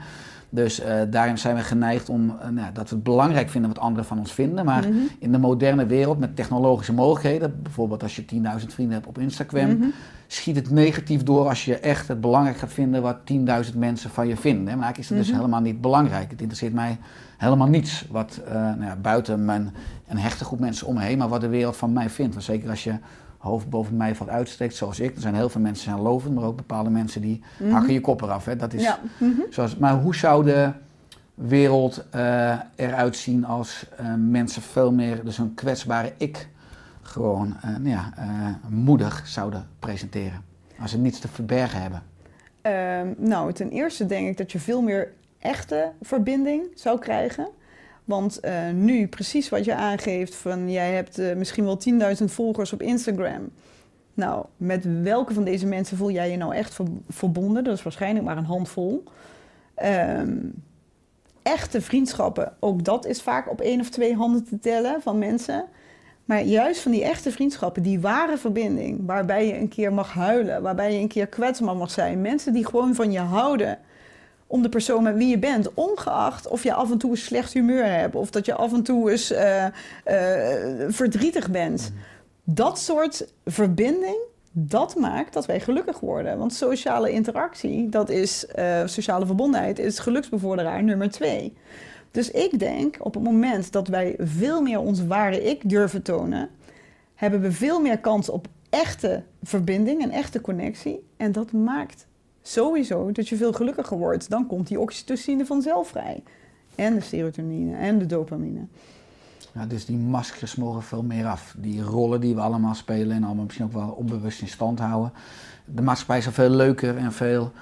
Dus eh, daarin zijn we geneigd om eh, nou, dat we het belangrijk vinden wat anderen van ons vinden. Maar in de moderne wereld met technologische mogelijkheden, bijvoorbeeld als je 10.000 vrienden hebt op Instagram, schiet het negatief door als je echt het belangrijk gaat vinden wat 10.000 mensen van je vinden. Maar eigenlijk is het dus helemaal niet belangrijk. Het interesseert mij helemaal niets wat eh, nou ja, buiten mijn, een hechte groep mensen om me heen, maar wat de wereld van mij vindt. Want zeker als je hoofd boven mij valt uitsteekt, zoals ik. Er zijn heel veel mensen die zijn lovend, maar ook bepaalde mensen die hakken je kop eraf. Hè? Dat is, Ja. Mhm. zoals, maar hoe zou de wereld eh, eruit zien als eh, mensen veel meer dus een kwetsbare ik gewoon eh, nou ja, moedig zouden presenteren? Als ze niets te verbergen hebben. Ehm, nou, ten eerste denk ik dat je veel meer echte verbinding zou krijgen. Want eh, nu, precies wat je aangeeft, van jij hebt eh, misschien wel 10.000 volgers op Instagram. Nou, met welke van deze mensen voel jij je nou echt ver- verbonden? Dat is waarschijnlijk maar een handvol. Ehm, echte vriendschappen, ook dat is vaak op één of twee handen te tellen van mensen. Maar juist van die echte vriendschappen, die ware verbinding, waarbij je een keer mag huilen, waarbij je een keer kwetsbaar mag zijn. Mensen die gewoon van je houden om de persoon met wie je bent, ongeacht of je af en toe een slecht humeur hebt of dat je af en toe eens eh, eh, verdrietig bent. Dat soort verbinding, dat maakt dat wij gelukkig worden. Want sociale interactie, dat is eh, sociale verbondenheid, is geluksbevorderaar nummer twee. Dus ik denk op het moment dat wij veel meer ons ware ik durven tonen, hebben we veel meer kans op echte verbinding en echte connectie. En dat maakt sowieso dat je veel gelukkiger wordt. Dan komt die oxytocine vanzelf vrij. En de serotonine en de dopamine. Ja, dus die maskers mogen veel meer af. Die rollen die we allemaal spelen en allemaal misschien ook wel onbewust in stand houden. De maatschappij zou veel leuker en veel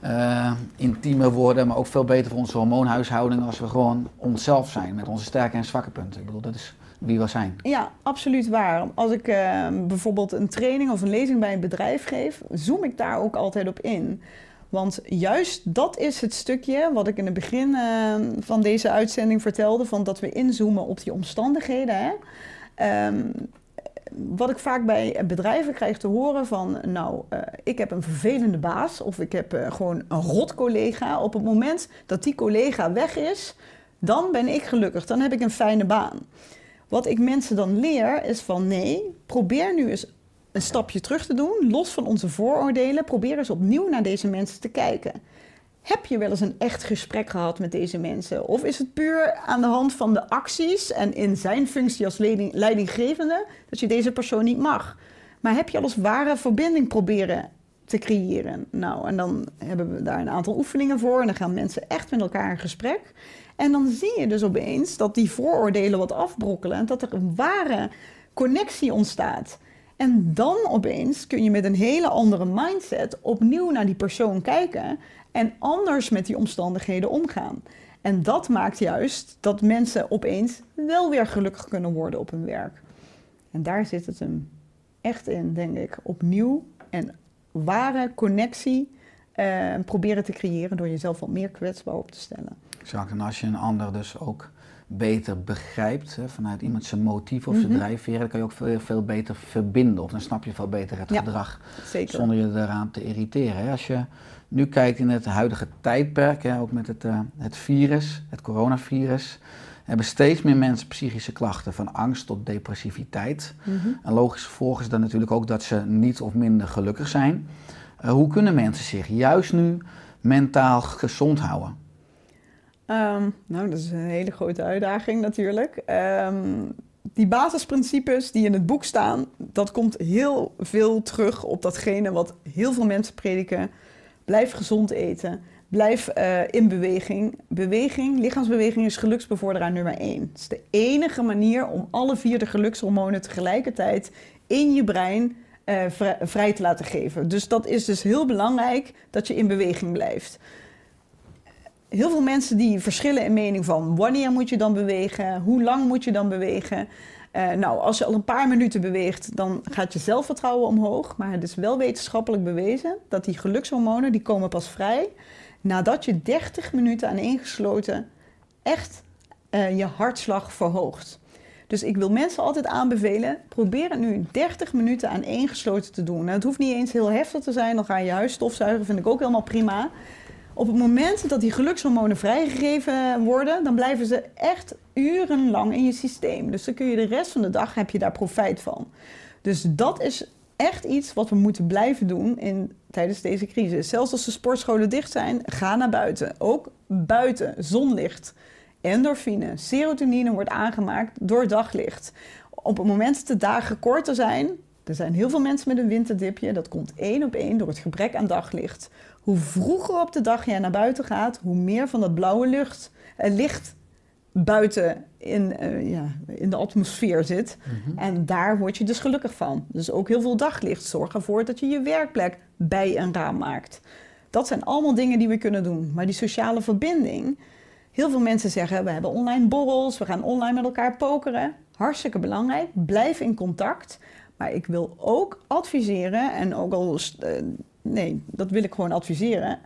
eh, intiemer worden, maar ook veel beter voor onze hormoonhuishouding als we gewoon onszelf zijn met onze sterke en zwakke punten. Ik bedoel, dat is wie we zijn. Ja, absoluut waar. Als ik eh, bijvoorbeeld een training of een lezing bij een bedrijf geef, zoom ik daar ook altijd op in. Want juist dat is het stukje wat ik in het begin eh, van deze uitzending vertelde, van dat we inzoomen op die omstandigheden. Hè? Ehm, wat ik vaak bij bedrijven krijg te horen van, nou, eh, ik heb een vervelende baas of ik heb gewoon een rot collega. Op het moment dat die collega weg is, dan ben ik gelukkig, dan heb ik een fijne baan. Wat ik mensen dan leer is van nee, probeer nu eens een stapje terug te doen, los van onze vooroordelen. Probeer eens opnieuw naar deze mensen te kijken. Heb je wel eens een echt gesprek gehad met deze mensen? Of is het puur aan de hand van de acties en in zijn functie als leiding- leidinggevende dat je deze persoon niet mag? Maar heb je al eens ware verbinding proberen te creëren? Nou, en dan hebben we daar een aantal oefeningen voor en dan gaan mensen echt met elkaar in gesprek. En dan zie je dus opeens dat die vooroordelen wat afbrokkelen en dat er een ware connectie ontstaat. En dan opeens kun je met een hele andere mindset opnieuw naar die persoon kijken en anders met die omstandigheden omgaan. En dat maakt juist dat mensen opeens wel weer gelukkig kunnen worden op hun werk. En daar zit het hem echt in, denk ik. Opnieuw en ware connectie eh, proberen te creëren door jezelf wat meer kwetsbaar op te stellen. Exact. En als je een ander dus ook beter begrijpt, hè, vanuit iemand zijn motief of zijn Mhm. drijfveren, dan kan je ook veel, veel beter verbinden. Of dan snap je veel beter het Ja, gedrag. Zeker. zonder je eraan te irriteren. Hè. Als je nu kijkt in het huidige tijdperk, hè, ook met het, eh, het virus, het coronavirus, hebben steeds meer mensen psychische klachten, van angst tot depressiviteit. Mhm. En logisch gevolg is dan natuurlijk ook dat ze niet of minder gelukkig zijn. Eh, hoe kunnen mensen zich juist nu mentaal gezond houden? Ehm, nou, dat is een hele grote uitdaging natuurlijk. Ehm, die basisprincipes die in het boek staan, dat komt heel veel terug op datgene wat heel veel mensen prediken. Blijf gezond eten. Blijf eh, in beweging. Beweging, lichaamsbeweging is geluksbevorderaar nummer één. Het is de enige manier om alle vier de gelukshormonen tegelijkertijd in je brein eh, vrij, vrij te laten geven. Dus dat is dus heel belangrijk dat je in beweging blijft heel veel mensen die verschillen in mening van wanneer moet je dan bewegen, hoe lang moet je dan bewegen. Eh, nou, als je al een paar minuten beweegt, dan gaat je zelfvertrouwen omhoog. Maar het is wel wetenschappelijk bewezen dat die gelukshormonen, die komen pas vrij nadat je 30 minuten aaneengesloten echt eh, je hartslag verhoogt. Dus ik wil mensen altijd aanbevelen, probeer het nu 30 minuten aaneengesloten te doen. Nou, het hoeft niet eens heel heftig te zijn, dan ga je je huis stofzuigen, vind ik ook helemaal prima. Op het moment dat die gelukshormonen vrijgegeven worden, dan blijven ze echt urenlang in je systeem. Dus dan kun je de rest van de dag heb je daar profijt van. Dus dat is echt iets wat we moeten blijven doen in, tijdens deze crisis. Zelfs als de sportscholen dicht zijn, ga naar buiten. Ook buiten, zonlicht, endorfine, serotonine wordt aangemaakt door daglicht. Op het moment dat de dagen korter zijn, Er zijn heel veel mensen met een winterdipje. Dat komt één op één door het gebrek aan daglicht. Hoe vroeger op de dag jij naar buiten gaat, hoe meer van dat blauwe lucht, eh, licht buiten in, eh, ja, in de atmosfeer zit. En daar word je dus gelukkig van. Dus ook heel veel daglicht. Zorg ervoor dat je je werkplek bij een raam maakt. Dat zijn allemaal dingen die we kunnen doen. Maar die sociale verbinding. Heel veel mensen zeggen: we hebben online borrels, we gaan online met elkaar pokeren. Hartstikke belangrijk. Blijf in contact. Maar ik wil ook adviseren, en ook al. eh, nee, dat wil ik gewoon adviseren.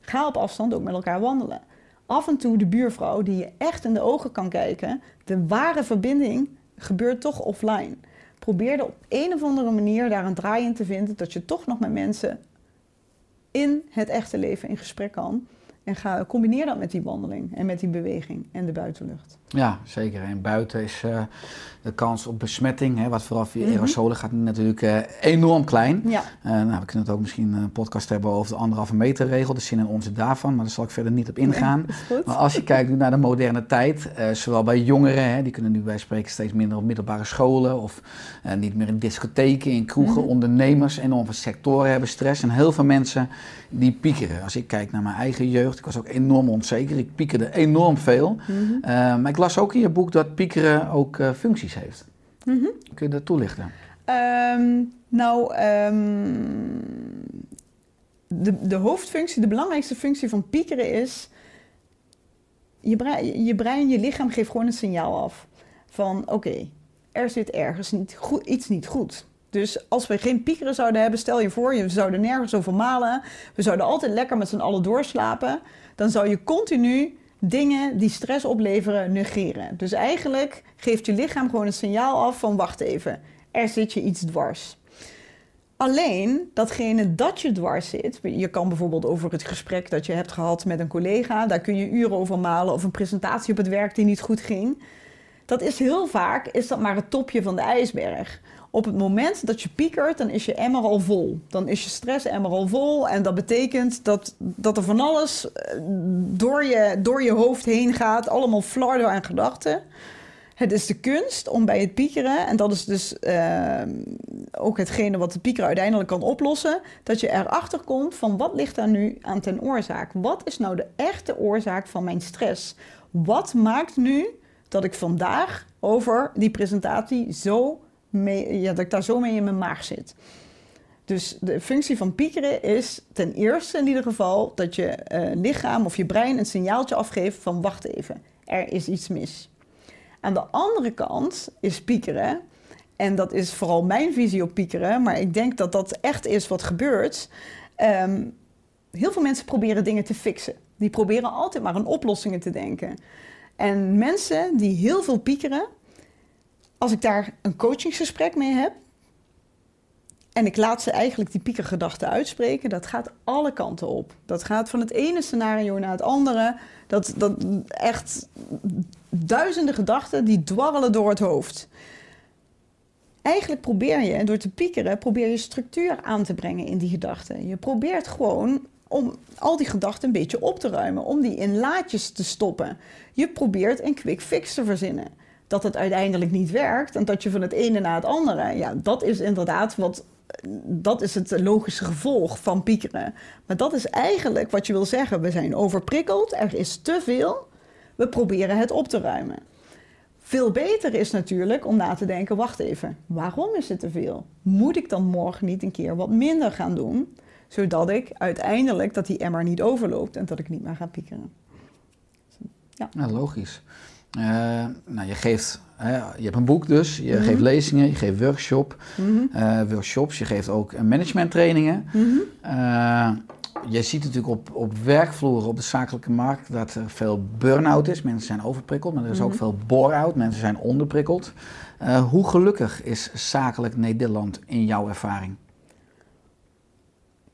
Ga op afstand ook met elkaar wandelen. Af en toe de buurvrouw die je echt in de ogen kan kijken. De ware verbinding gebeurt toch offline. Probeer er op een of andere manier daar een draai in te vinden. Dat je toch nog met mensen in het echte leven in gesprek kan. En ga, combineer dat met die wandeling en met die beweging en de buitenlucht. Ja, zeker. En buiten is eh, de kans op besmetting, hè, wat vooral via Mhm. aerosolen gaat, natuurlijk eh, enorm klein. Ja, Eh, nou, we kunnen het ook misschien een podcast hebben over de anderhalve meter regel, de zin en onze daarvan, maar daar zal ik verder niet op ingaan. Maar als je (laughs) kijkt nu naar de moderne tijd, zowel bij jongeren, hè, die kunnen nu bij spreken steeds minder op middelbare scholen of niet meer in discotheken, in kroegen, Mhm. ondernemers, enorme sectoren hebben stress en heel veel mensen die piekeren. Als ik kijk naar mijn eigen jeugd, ik was ook enorm onzeker, ik piekerde enorm veel. Mhm. Maar ik las ook in je boek dat piekeren ook eh, functies heeft. Mhm. Kun je dat toelichten? Ehm, nou, ehm, de, de hoofdfunctie, de belangrijkste functie van piekeren is... Je brein, je brein, je lichaam geeft gewoon een signaal af. Van oké, er zit ergens niet goed, iets niet goed. Dus als we geen piekeren zouden hebben, stel je voor, je zouden nergens over malen. We zouden altijd lekker met z'n allen doorslapen. Dan zou je continu dingen die stress opleveren negeren. Dus eigenlijk geeft je lichaam gewoon een signaal af van wacht even, er zit je iets dwars. Alleen datgene dat je dwars zit, je kan bijvoorbeeld over het gesprek dat je hebt gehad met een collega, daar kun je uren over malen, of een presentatie op het werk die niet goed ging. Dat is heel vaak is dat maar het topje van de ijsberg. Op het moment dat je piekert, dan is je emmer al vol. Dan is je stress emmer al vol. En dat betekent dat, dat er van alles eh, door je, door je hoofd heen gaat. Allemaal flarden aan gedachten. Het is de kunst om bij het piekeren, en dat is dus eh, ook hetgene wat de pieker uiteindelijk kan oplossen, dat je erachter komt van wat ligt daar nu aan ten oorzaak? Wat is nou de echte oorzaak van mijn stress? Wat maakt nu dat ik vandaag over die presentatie zo ja, dat ik daar zo mee in mijn maag zit? Dus de functie van piekeren is ten eerste in ieder geval dat je eh, lichaam of je brein een signaaltje afgeeft van wacht even, er is iets mis. Aan de andere kant is piekeren, en dat is vooral mijn visie op piekeren, maar ik denk dat dat echt is wat gebeurt. Ehm, heel veel mensen proberen dingen te fixen. Die proberen altijd maar aan oplossingen te denken. En mensen die heel veel piekeren, als ik daar een coachingsgesprek mee heb, en ik laat ze eigenlijk die piekergedachten uitspreken, dat gaat alle kanten op. Dat gaat van het ene scenario naar het andere. Dat, dat echt duizenden gedachten die dwarrelen door het hoofd. Eigenlijk probeer je, door te piekeren, probeer je structuur aan te brengen in die gedachten. Je probeert gewoon om al die gedachten een beetje op te ruimen, om die in laadjes te stoppen. Je probeert een quick fix te verzinnen. Dat het uiteindelijk niet werkt en dat je van het ene naar het andere, ja, dat is inderdaad wat dat is het logische gevolg van piekeren. Maar dat is eigenlijk wat je wil zeggen. We zijn overprikkeld, er is te veel. We proberen het op te ruimen. Veel beter is natuurlijk om na te denken: wacht even, waarom is het te veel? Moet ik dan morgen niet een keer wat minder gaan doen, zodat ik uiteindelijk dat die emmer niet overloopt en dat ik niet meer ga piekeren? Ja, logisch. Eh, nou, je geeft, je hebt een boek dus, je geeft lezingen, je geeft workshop, eh, workshops, je geeft ook managementtrainingen. Eh, je ziet natuurlijk op, op werkvloeren, op de zakelijke markt, dat er veel burn-out is. Mensen zijn overprikkeld, maar er is ook veel bore-out. Mensen zijn onderprikkeld. Hoe gelukkig is zakelijk Nederland in jouw ervaring?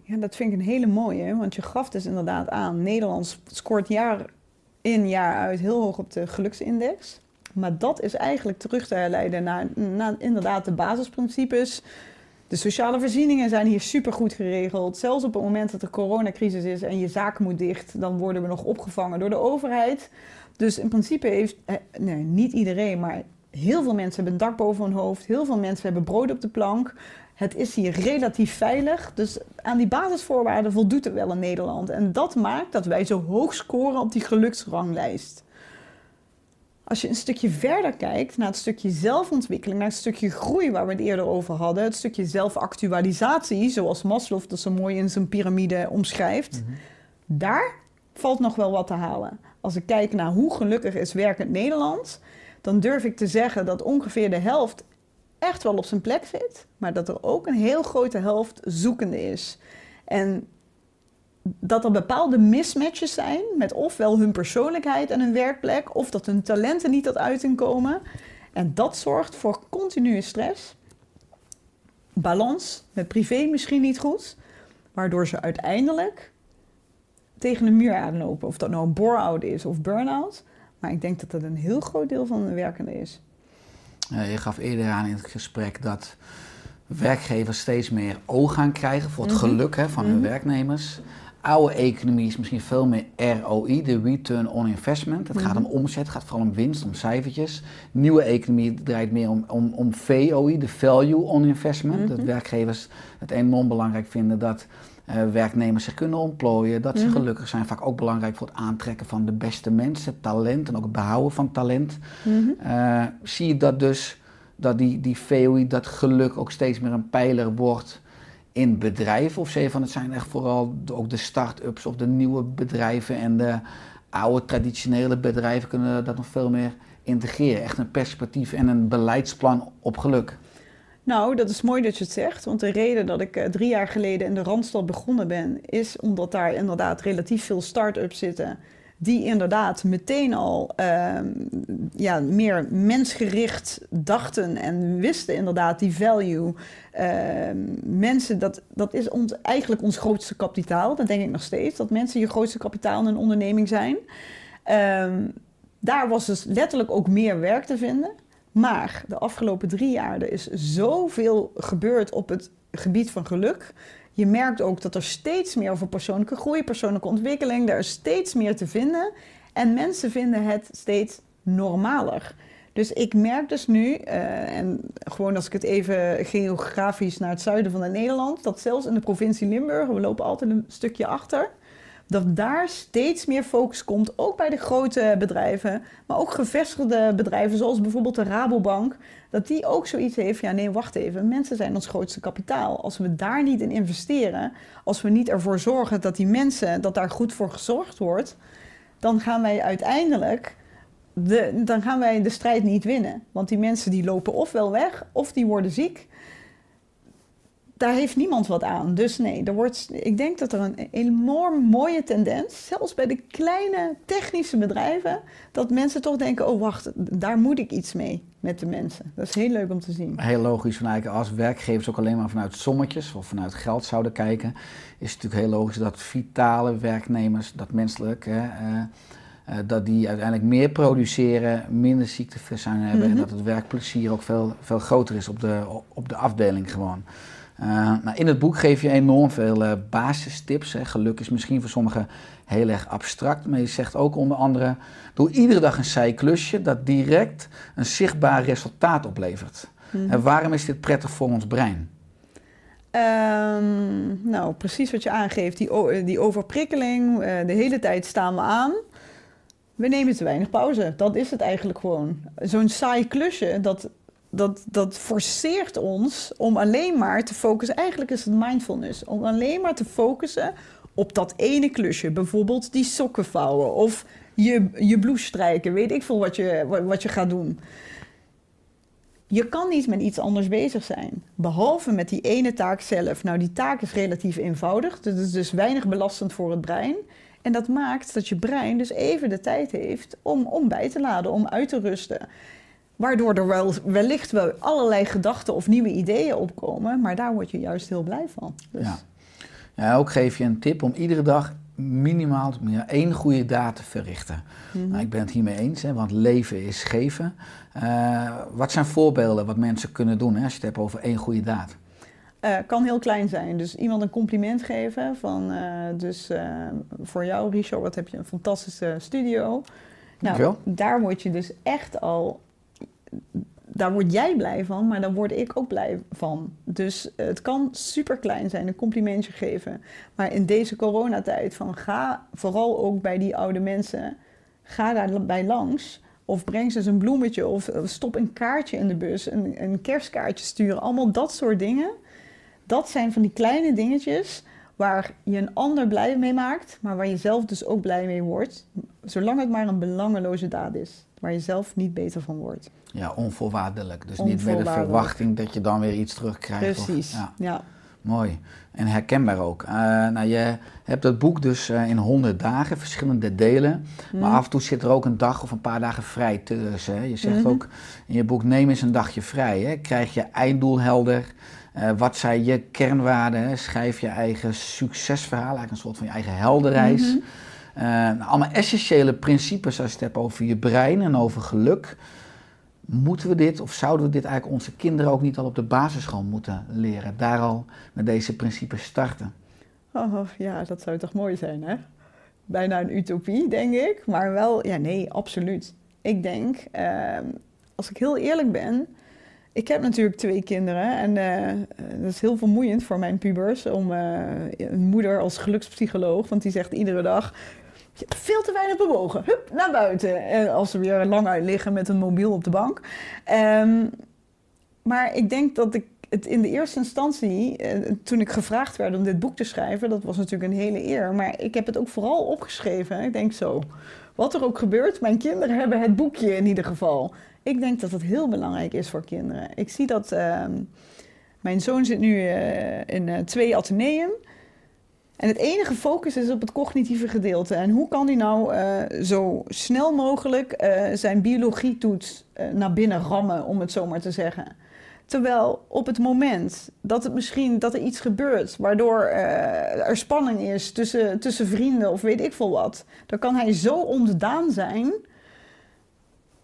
Ja, dat vind ik een hele mooie, want je gaf dus inderdaad aan. Nederland scoort jaar in jaar uit heel hoog op de geluksindex. Maar dat is eigenlijk terug te herleiden naar, inderdaad de basisprincipes. De sociale voorzieningen zijn hier supergoed geregeld. Zelfs op het moment dat er coronacrisis is en je zaak moet dicht, dan worden we nog opgevangen door de overheid. Dus in principe heeft, eh, nee, niet iedereen, maar heel veel mensen hebben een dak boven hun hoofd. Heel veel mensen hebben brood op de plank. Het is hier relatief veilig. Dus aan die basisvoorwaarden voldoet het wel in Nederland. En dat maakt dat wij zo hoog scoren op die geluksranglijst. Als je een stukje verder kijkt naar het stukje zelfontwikkeling, naar het stukje groei waar we het eerder over hadden, het stukje zelfactualisatie, zoals Maslow dat zo mooi in zijn piramide omschrijft, daar valt nog wel wat te halen. Als ik kijk naar hoe gelukkig is werkend Nederland, dan durf ik te zeggen dat ongeveer de helft echt wel op zijn plek zit, maar dat er ook een heel grote helft zoekende is. En dat er bepaalde mismatches zijn met ofwel hun persoonlijkheid en hun werkplek, of dat hun talenten niet tot uiting komen. En dat zorgt voor continue stress. Balans met privé misschien niet goed, waardoor ze uiteindelijk tegen een muur aanlopen. Of dat nou een bore-out is of burn-out. Maar ik denk dat dat een heel groot deel van de werkende is. Eh, je gaf eerder aan in het gesprek dat werkgevers steeds meer oog gaan krijgen voor het Mhm. geluk hè, van hun Mhm. werknemers. Oude economie is misschien veel meer ROI, de Return on Investment. Het gaat om Mhm. omzet, het gaat vooral om winst, om cijfertjes. Nieuwe economie draait meer om, om, om VOI, de Value on Investment. Dat werkgevers het enorm belangrijk vinden dat werknemers zich kunnen ontplooien, dat ze Mhm. gelukkig zijn. Vaak ook belangrijk voor het aantrekken van de beste mensen, talent en ook het behouden van talent. Mhm. Eh, zie je dat dus, dat die, die VOI, dat geluk ook steeds meer een pijler wordt in bedrijven? Of zeg je van het zijn echt vooral de- ook de start-ups of de nieuwe bedrijven en de oude traditionele bedrijven kunnen dat nog veel meer integreren? Echt een perspectief en een beleidsplan op geluk. Nou, dat is mooi dat je het zegt. Want de reden dat ik eh, drie jaar geleden in de Randstad begonnen ben, is omdat daar inderdaad relatief veel start-ups zitten. Die inderdaad meteen al ehm, ja, meer mensgericht dachten en wisten inderdaad die value. Ehm, mensen, dat, dat is ons, eigenlijk ons grootste kapitaal. Dat denk ik nog steeds. Dat mensen je grootste kapitaal in een onderneming zijn. Ehm, daar was dus letterlijk ook meer werk te vinden. Maar de afgelopen drie jaar er is zoveel gebeurd op het gebied van geluk. Je merkt ook dat er steeds meer over persoonlijke groei, persoonlijke ontwikkeling, er is steeds meer te vinden. En mensen vinden het steeds normaler. Dus ik merk dus nu, eh, en gewoon als ik het even geografisch naar het zuiden van Nederland, dat zelfs in de provincie Limburg, we lopen altijd een stukje achter, dat daar steeds meer focus komt, ook bij de grote bedrijven, maar ook gevestigde bedrijven zoals bijvoorbeeld de Rabobank, dat die ook zoiets heeft, ja nee, wacht even, mensen zijn ons grootste kapitaal. Als we daar niet in investeren, als we niet ervoor zorgen dat die mensen, dat daar goed voor gezorgd wordt, dan gaan wij uiteindelijk de, dan gaan wij de strijd niet winnen. Want die mensen die lopen ofwel weg, of die worden ziek. Daar heeft niemand wat aan. Dus nee, er wordt, ik denk dat er een enorm mooie tendens, zelfs bij de kleine technische bedrijven, dat mensen toch denken, oh wacht, daar moet ik iets mee met de mensen. Dat is heel leuk om te zien. Heel logisch, van eigenlijk als werkgevers ook alleen maar vanuit sommetjes of vanuit geld zouden kijken, is het natuurlijk heel logisch dat vitale werknemers, dat menselijk, hè, eh, eh, dat die uiteindelijk meer produceren, minder ziekteverzuim hebben en Mhm. dat het werkplezier ook veel, veel groter is op de, op de afdeling gewoon. Eh, nou, in het boek geef je enorm veel eh, basistips. Hè. Geluk is misschien voor sommigen heel erg abstract, maar je zegt ook onder andere: doe iedere dag een saai klusje dat direct een zichtbaar resultaat oplevert. Mhm. En waarom is dit prettig voor ons brein? Ehm, nou, precies wat je aangeeft, die, die overprikkeling, eh, de hele tijd staan we aan. We nemen te weinig pauze, dat is het eigenlijk gewoon. Zo'n saai klusje, dat, dat, dat forceert ons om alleen maar te focussen. Eigenlijk is het mindfulness, om alleen maar te focussen op dat ene klusje. Bijvoorbeeld die sokken vouwen of je, je blouse strijken, weet ik veel wat je, wat, je gaat doen. Je kan niet met iets anders bezig zijn, behalve met die ene taak zelf. Nou, die taak is relatief eenvoudig, dus is dus weinig belastend voor het brein. En dat maakt dat je brein dus even de tijd heeft om, om bij te laden, om uit te rusten. Waardoor er wel, wellicht wel allerlei gedachten of nieuwe ideeën opkomen, maar daar word je juist heel blij van. Dus, Ja. Ja, ook geef je een tip om iedere dag minimaal één goede daad te verrichten. mhm. Nou, ik ben het hiermee eens, hè, want leven is geven. Eh, wat zijn voorbeelden wat mensen kunnen doen hè, als je het hebt over één goede daad? Eh, kan heel klein zijn. Dus iemand een compliment geven van, eh, dus voor jou Richard, wat heb je een fantastische studio. Nou, Dankjewel. daar word je dus echt al, daar word jij blij van, maar daar word ik ook blij van. Dus het kan super klein zijn, een complimentje geven. Maar in deze coronatijd, van ga vooral ook bij die oude mensen, ga daarbij langs. Of breng ze eens een bloemetje of of stop een kaartje in de bus, een, een kerstkaartje sturen. Allemaal dat soort dingen. Dat zijn van die kleine dingetjes waar je een ander blij mee maakt, maar waar je zelf dus ook blij mee wordt. Zolang het maar een belangeloze daad is, waar je zelf niet beter van wordt. Ja, onvoorwaardelijk. Dus niet met de verwachting dat je dan weer iets terugkrijgt. of- Precies, ja, ja. mooi. En herkenbaar ook. Eh, nou, je hebt het boek dus eh, in 100 dagen, verschillende delen. Maar Mhm. af en toe zit er ook een dag of een paar dagen vrij tussen. Hè? Je zegt Mhm. ook in je boek, neem eens een dagje vrij. Hè? Krijg je einddoel helder. Eh, wat zijn je kernwaarden? Hè? Schrijf je eigen succesverhaal, eigenlijk een soort van je eigen heldenreis. Mhm. Nou, allemaal essentiële principes als je het hebt over je brein en over geluk. Moeten we dit of zouden we dit eigenlijk onze kinderen ook niet al op de basisschool moeten leren? Daar al met deze principes starten. Oh, ja, dat zou toch mooi zijn, hè? Bijna een utopie, denk ik. Maar wel, ja, nee, absoluut. Ik denk, ehm, als ik heel eerlijk ben... Ik heb natuurlijk twee kinderen en eh, dat is heel vermoeiend voor mijn pubers... om eh, een moeder als gelukspsycholoog, want die zegt iedere dag... Veel te weinig bewogen. Hup, naar buiten. En als ze weer lang uit liggen met een mobiel op de bank. Ehm, maar ik denk dat ik het in de eerste instantie, eh, toen ik gevraagd werd om dit boek te schrijven, dat was natuurlijk een hele eer. Maar ik heb het ook vooral opgeschreven. Ik denk zo, wat er ook gebeurt, mijn kinderen hebben het boekje in ieder geval. Ik denk dat het heel belangrijk is voor kinderen. Ik zie dat ehm, mijn zoon zit nu eh, in eh, twee ateneum. En het enige focus is op het cognitieve gedeelte. En hoe kan hij nou eh, zo snel mogelijk eh, zijn biologietoets eh, naar binnen rammen, om het zo maar te zeggen. Terwijl op het moment dat het misschien dat er iets gebeurt, waardoor er spanning is tussen, tussen vrienden of weet ik veel wat, dan kan hij zo ontdaan zijn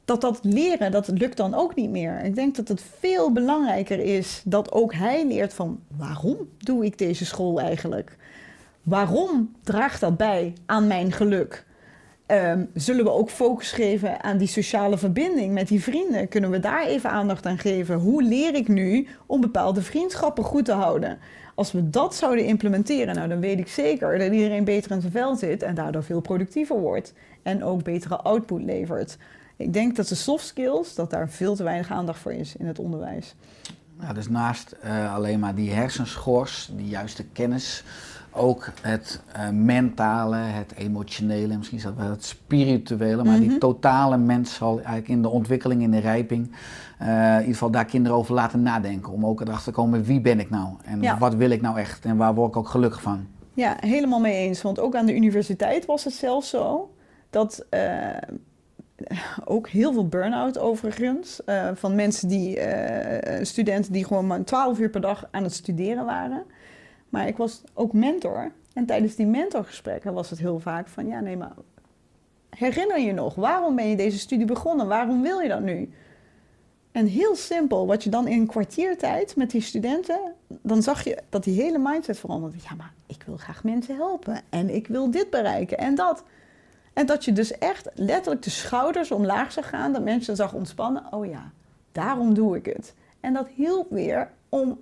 dat dat leren, dat lukt dan ook niet meer. Ik denk dat het veel belangrijker is dat ook hij leert van waarom doe ik deze school eigenlijk? Waarom draagt dat bij aan mijn geluk? Ehm, zullen we ook focus geven aan die sociale verbinding met die vrienden? Kunnen we daar even aandacht aan geven? Hoe leer ik nu om bepaalde vriendschappen goed te houden? Als we dat zouden implementeren, nou, dan weet ik zeker dat iedereen beter in zijn vel zit en daardoor veel productiever wordt. En ook betere output levert. Ik denk dat de soft skills, dat daar veel te weinig aandacht voor is in het onderwijs. Ja, dus naast eh, alleen maar die hersenschors, die juiste kennis, ook het eh, mentale, het emotionele, misschien zelfs wel het spirituele, maar die Mhm. totale mens zal eigenlijk in de ontwikkeling, in de rijping, eh, in ieder geval daar kinderen over laten nadenken. Om ook erachter te komen, wie ben ik nou? En Ja. wat wil ik nou echt? En waar word ik ook gelukkig van? Ja, helemaal mee eens. Want ook aan de universiteit was het zelfs zo dat eh, ook heel veel burn-out overigens. van mensen die, studenten die gewoon maar 12 uur per dag aan het studeren waren. Maar ik was ook mentor. En tijdens die mentorgesprekken was het heel vaak van ja, nee, maar herinner je nog, waarom ben je deze studie begonnen? Waarom wil je dat nu? En heel simpel, wat je dan in een kwartiertijd met die studenten, dan zag je dat die hele mindset veranderde. Ja, maar ik wil graag mensen helpen en ik wil dit bereiken en dat. En dat je dus echt letterlijk de schouders omlaag zag gaan, dat mensen zag ontspannen. Oh ja, daarom doe ik het. En dat hielp weer om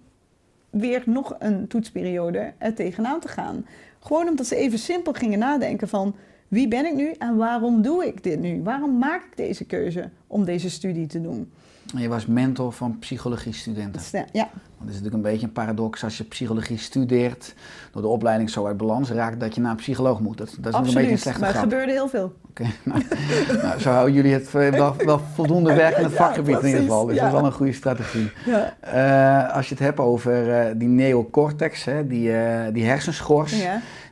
weer nog een toetsperiode er tegenaan te gaan. Gewoon omdat ze even simpel gingen nadenken van wie ben ik nu en waarom doe ik dit nu? Waarom maak ik deze keuze om deze studie te doen? En je was mentor van psychologiestudenten. Ja, het is natuurlijk een beetje een paradox als je psychologie studeert, door de opleiding zo uit balans raakt, dat je naar een psycholoog moet. Dat, dat is een beetje een slechte Maar grap. gebeurde heel veel. Oké, (laughs) nou, nou, zo houden jullie het eh, wel, wel voldoende werk in het Ja, vakgebied in ieder geval. Dus ja. dat is wel een goede strategie. Ja. Eh, als je het hebt over eh, die neocortex, hè, die, die hersenschors,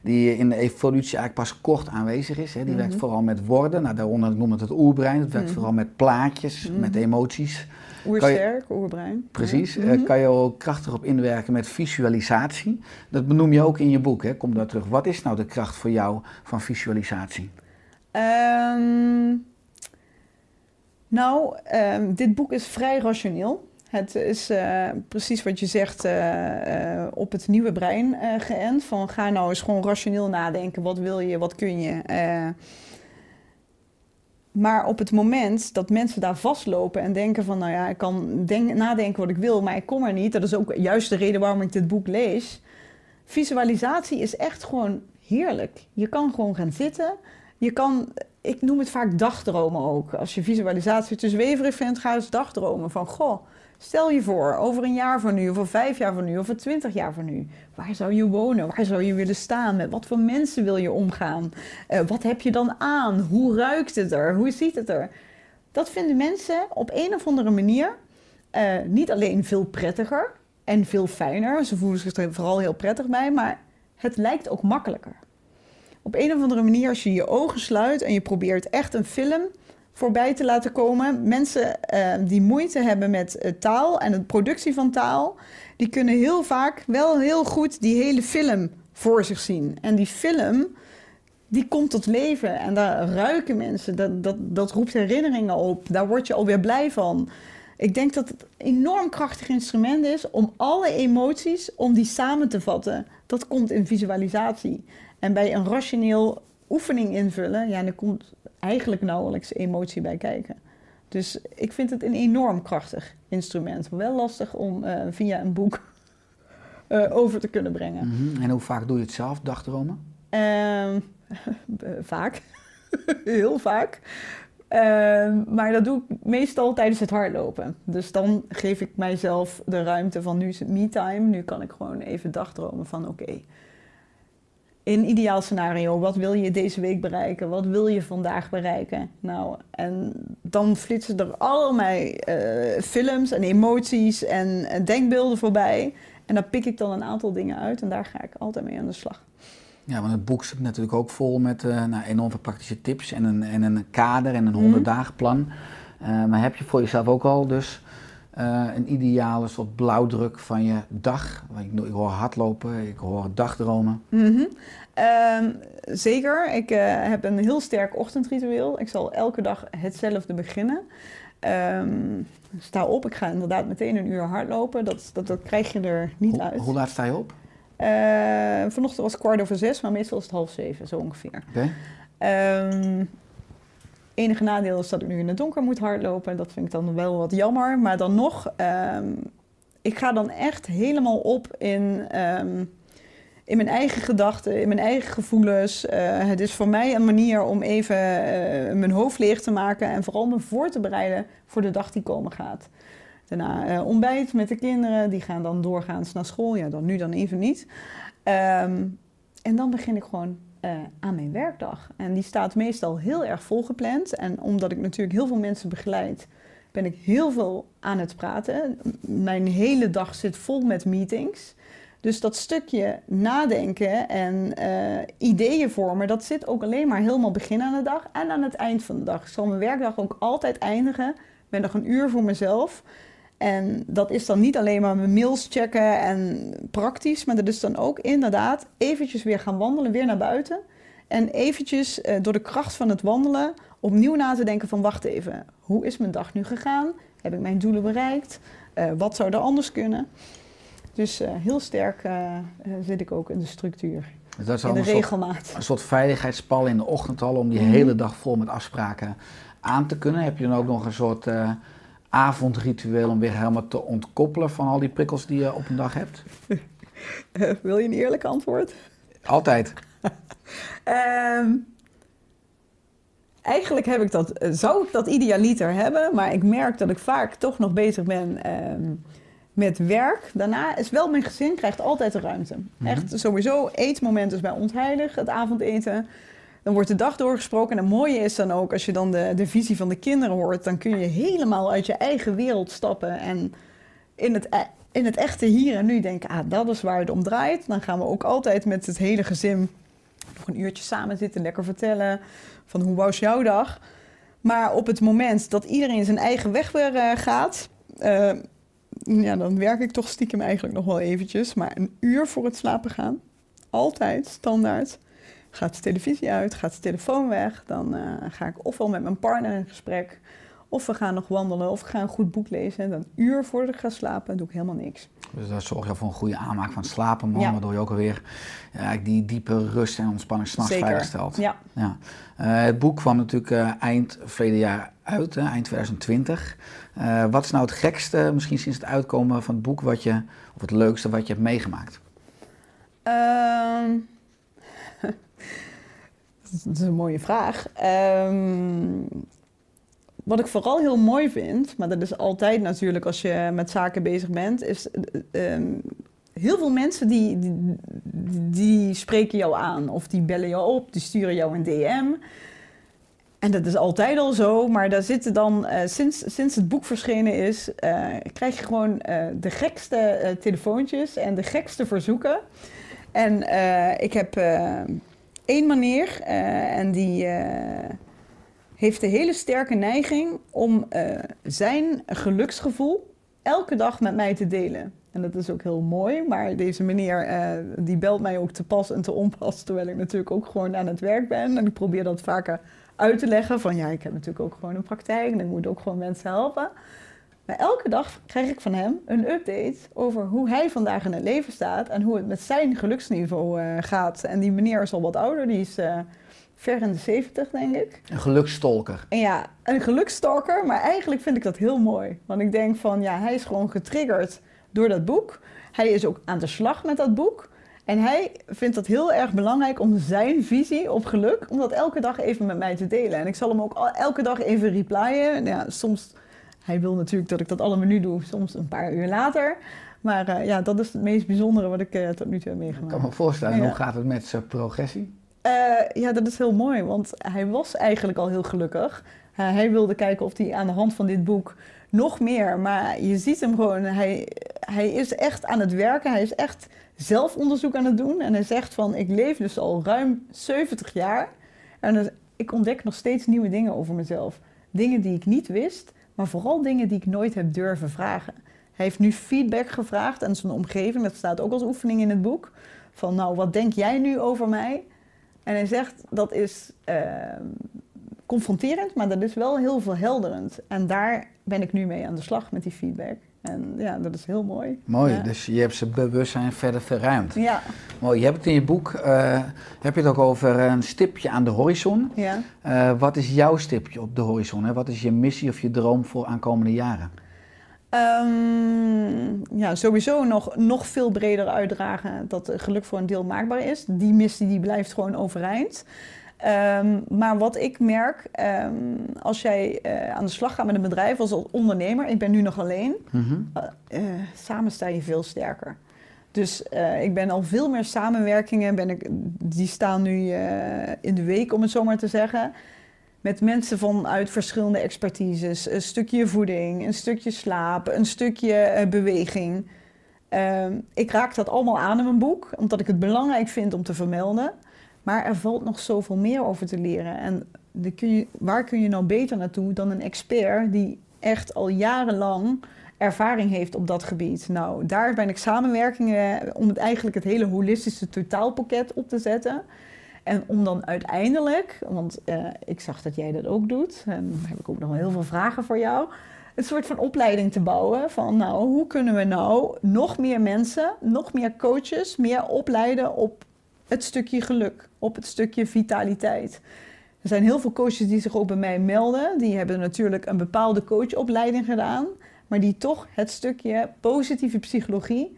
die in de evolutie eigenlijk pas kort aanwezig is. Hè. Die werkt Mhm. vooral met woorden, nou, daaronder noemen het het oerbrein. Het werkt Mhm. vooral met plaatjes, met emoties. Oersterk, oerbrein. Precies, eh, Mhm. kan je ook krachtig op inwerken met visualisatie. Dat benoem je ook in je boek, hè? kom daar terug. Wat is nou de kracht voor jou van visualisatie? Ehm, nou, ehm, dit boek is vrij rationeel. Het is eh, precies wat je zegt eh, eh, op het nieuwe brein eh, geënt. Van ga nou eens gewoon rationeel nadenken. Wat wil je, wat kun je? Maar op het moment dat mensen daar vastlopen en denken van, nou ja, ik kan denk, nadenken wat ik wil, maar ik kom er niet. Dat is ook juist de reden waarom ik dit boek lees. Visualisatie is echt gewoon heerlijk. Je kan gewoon gaan zitten. Je kan, ik noem het vaak dagdromen ook. Als je visualisatie te zweverig vindt, ga eens dagdromen. Van, goh, stel je voor, over een jaar van nu, of over vijf jaar van nu, of over twintig jaar van nu. Waar zou je wonen? Waar zou je willen staan? Met wat voor mensen wil je omgaan? Uh, wat heb je dan aan? Hoe ruikt het er? Hoe ziet het er? Dat vinden mensen op een of andere manier uh, niet alleen veel prettiger en veel fijner. Ze voelen zich er vooral heel prettig bij, maar het lijkt ook makkelijker. Op een of andere manier, als je je ogen sluit en je probeert echt een film voorbij te laten komen. Mensen uh, die moeite hebben met uh, taal en de productie van taal, die kunnen heel vaak wel heel goed die hele film voor zich zien. En die film, die komt tot leven en daar ruiken mensen. Dat, dat, dat roept herinneringen op. Daar word je alweer blij van. Ik denk dat het een enorm krachtig instrument is om alle emoties, om die samen te vatten. Dat komt in visualisatie. En bij een rationeel oefening invullen, ja, dan komt eigenlijk nauwelijks emotie bij kijken. Dus ik vind het een enorm krachtig instrument. Wel lastig om uh, via een boek uh, (laughs) over te kunnen brengen. Mm -hmm. En hoe vaak doe je het zelf, dagdromen? (laughs) Uh, vaak. (laughs) Heel vaak. Ehm, maar dat doe ik meestal tijdens het hardlopen. Dus dan geef ik mijzelf de ruimte van nu is het me-time. Nu kan ik gewoon even dagdromen van oké. Okay, in ideaal scenario, wat wil je deze week bereiken? Wat wil je vandaag bereiken? Nou, en dan flitsen er allerlei uh, films en emoties en uh, denkbeelden voorbij. En daar pik ik dan een aantal dingen uit en daar ga ik altijd mee aan de slag. Ja, want het boek zit natuurlijk ook vol met uh, nou, enorm veel praktische tips en een, en een kader en een 100 dagen plan. maar heb je voor jezelf ook al dus een ideale soort blauwdruk van je dag? Ik, ik hoor hardlopen, ik hoor dagdromen. Mm -hmm. um, zeker, ik uh, heb een heel sterk ochtendritueel. Ik zal elke dag hetzelfde beginnen. Um, sta op, ik ga inderdaad meteen een uur hardlopen. Dat, dat, dat krijg je er niet Ho uit. Hoe laat sta je op? Uh, vanochtend was het kwart over zes, maar meestal is het half zeven, zo ongeveer. Okay. Um, enige nadeel is dat ik nu in het donker moet hardlopen. Dat vind ik dan wel wat jammer. Maar dan nog, um, ik ga dan echt helemaal op in, um, in mijn eigen gedachten, in mijn eigen gevoelens. Uh, het is voor mij een manier om even uh, mijn hoofd leeg te maken en vooral me voor te bereiden voor de dag die komen gaat. Daarna uh, ontbijt met de kinderen, die gaan dan doorgaans naar school. Ja, dan nu dan even niet. Um, en dan begin ik gewoon uh, aan mijn werkdag. En die staat meestal heel erg volgepland. En omdat ik natuurlijk heel veel mensen begeleid, ben ik heel veel aan het praten. Mijn hele dag zit vol met meetings. Dus dat stukje nadenken en uh, ideeën vormen, dat zit ook alleen maar helemaal begin aan de dag en aan het eind van de dag. Ik zal mijn werkdag ook altijd eindigen met nog een uur voor mezelf. En dat is dan niet alleen maar mijn mails checken en praktisch, maar dat is dan ook inderdaad eventjes weer gaan wandelen, weer naar buiten. En eventjes uh, door de kracht van het wandelen opnieuw na te denken van wacht even, hoe is mijn dag nu gegaan? Heb ik mijn doelen bereikt? Uh, wat zou er anders kunnen? Dus uh, heel sterk zit ik ook in de structuur. Dus dat is in de een regelmaat. Soort, een soort veiligheidspal in de ochtend al om die mm -hmm. hele dag vol met afspraken aan te kunnen. Heb je dan ook nog een soort avondritueel om weer helemaal te ontkoppelen van al die prikkels die je op een dag hebt? Uh, (laughs) wil je een eerlijk antwoord? Altijd. um, (laughs) eigenlijk heb ik dat, zou ik dat idealiter hebben, maar ik merk dat ik vaak toch nog bezig ben um, met werk. Daarna is wel mijn gezin krijgt altijd de ruimte. Mm -hmm. Echt sowieso, eetmoment is bij ons heilig, het avondeten. Dan wordt de dag doorgesproken. En het mooie is dan ook, als je dan de, de visie van de kinderen hoort, dan kun je helemaal uit je eigen wereld stappen. En in het, in het echte hier en nu denken, ah, dat is waar het om draait. Dan gaan we ook altijd met het hele gezin nog een uurtje samen zitten, lekker vertellen van hoe was jouw dag. Maar op het moment dat iedereen zijn eigen weg weer uh, gaat, uh, ja, dan werk ik toch stiekem eigenlijk nog wel eventjes. Maar een uur voor het slapen gaan, altijd, standaard gaat de televisie uit, gaat de telefoon weg. Dan uh, ga ik ofwel met mijn partner in gesprek, of we gaan nog wandelen, of ik ga een goed boek lezen. En dan een uur voordat ik ga slapen doe ik helemaal niks. Dus dat zorgt je voor een goede aanmaak van het slapen, man, Ja. waardoor je ook alweer ja, die diepe rust en ontspanning s'nachts Zeker. veilig stelt. Ja. Ja. Eh, het boek kwam natuurlijk eh, eind verleden jaar uit, hè, eind 2020. Eh, wat is nou het gekste, misschien sinds het uitkomen van het boek, wat je, of het leukste wat je hebt meegemaakt? Ehm, dat is een mooie vraag. Ehm, wat ik vooral heel mooi vind, maar dat is altijd natuurlijk als je met zaken bezig bent, is ehm, heel veel mensen die, die, spreken jou aan of die bellen jou op, die sturen jou een DM. En dat is altijd al zo, maar daar zitten dan, eh, sinds, sinds het boek verschenen is, eh, krijg je gewoon eh, de gekste telefoontjes en de gekste verzoeken. En ik heb één manier eh, en die eh, heeft de hele sterke neiging om eh, zijn geluksgevoel elke dag met mij te delen. En dat is ook heel mooi, maar deze meneer die belt mij ook te pas en te onpas, terwijl ik natuurlijk ook gewoon aan het werk ben. En ik probeer dat vaker uit te leggen van ja, ik heb natuurlijk ook gewoon een praktijk en ik moet ook gewoon mensen helpen. Maar elke dag krijg ik van hem een update over hoe hij vandaag in het leven staat en hoe het met zijn geluksniveau eh, gaat. En die meneer is al wat ouder, die is eh, ver in de 70 denk ik. Een gelukstolker. En ja, een geluksstalker, maar eigenlijk vind ik dat heel mooi. Want ik denk van ja, hij is gewoon getriggerd door dat boek. Hij is ook aan de slag met dat boek. En hij vindt het heel erg belangrijk om zijn visie op geluk, om dat elke dag even met mij te delen. En ik zal hem ook elke dag even replyen. Ja, soms, hij wil natuurlijk dat ik dat allemaal nu doe, soms een paar uur later. Maar eh, ja, dat is het meest bijzondere wat ik eh, tot nu toe heb Ik meegemaakt. kan me voorstellen, Ja. hoe gaat het met zijn progressie? Eh, ja, dat is heel mooi, want hij was eigenlijk al heel gelukkig. Hij wilde kijken of hij aan de hand van dit boek nog meer, maar je ziet hem gewoon, hij, hij is echt aan het werken, hij is echt zelfonderzoek aan het doen. En hij zegt van, ik leef dus al ruim 70 jaar en ik ontdek nog steeds nieuwe dingen over mezelf. Dingen die ik niet wist, maar vooral dingen die ik nooit heb durven vragen. Hij heeft nu feedback gevraagd aan zijn omgeving, dat staat ook als oefening in het boek. Van nou, wat denk jij nu over mij? En hij zegt dat is eh, confronterend, maar dat is wel heel verhelderend. En daar ben ik nu mee aan de slag met die feedback. En ja, dat is heel mooi. Mooi, Ja. dus je hebt zijn bewustzijn verder verruimd. Ja, Mooi, je hebt het in je boek, eh, heb je het ook over een stipje aan de horizon. ja. Eh, wat is jouw stipje op de horizon? Hè? Wat is je missie of je droom voor aankomende jaren? Ehm, ja, sowieso nog, nog veel breder uitdragen dat geluk voor een deel maakbaar is. Die missie die blijft gewoon overeind. Ehm, maar wat ik merk, ehm, als jij eh, aan de slag gaat met een bedrijf als ondernemer, ik ben nu nog alleen, eh, samen sta je veel sterker. Dus eh, ik ben al veel meer samenwerkingen, ben ik, die staan nu in de week om het zo maar te zeggen. Met mensen vanuit verschillende expertises. Een stukje voeding, een stukje slaap, een stukje beweging. Ehm, ik raak dat allemaal aan in mijn boek, omdat ik het belangrijk vind om te vermelden. Maar er valt nog zoveel meer over te leren. En kun je, waar kun je nou beter naartoe dan een expert die echt al jarenlang ervaring heeft op dat gebied? Nou, daar ben ik samenwerkingen om het eigenlijk het hele holistische totaalpakket op te zetten. En om dan uiteindelijk, want eh, ik zag dat jij dat ook doet, en dan heb ik ook nog heel veel vragen voor jou. Een soort van opleiding te bouwen van, nou, hoe kunnen we nou nog meer mensen, nog meer coaches, meer opleiden op het stukje geluk, op het stukje vitaliteit. Er zijn heel veel coaches die zich ook bij mij melden. Die hebben natuurlijk een bepaalde coachopleiding gedaan, maar die toch het stukje positieve psychologie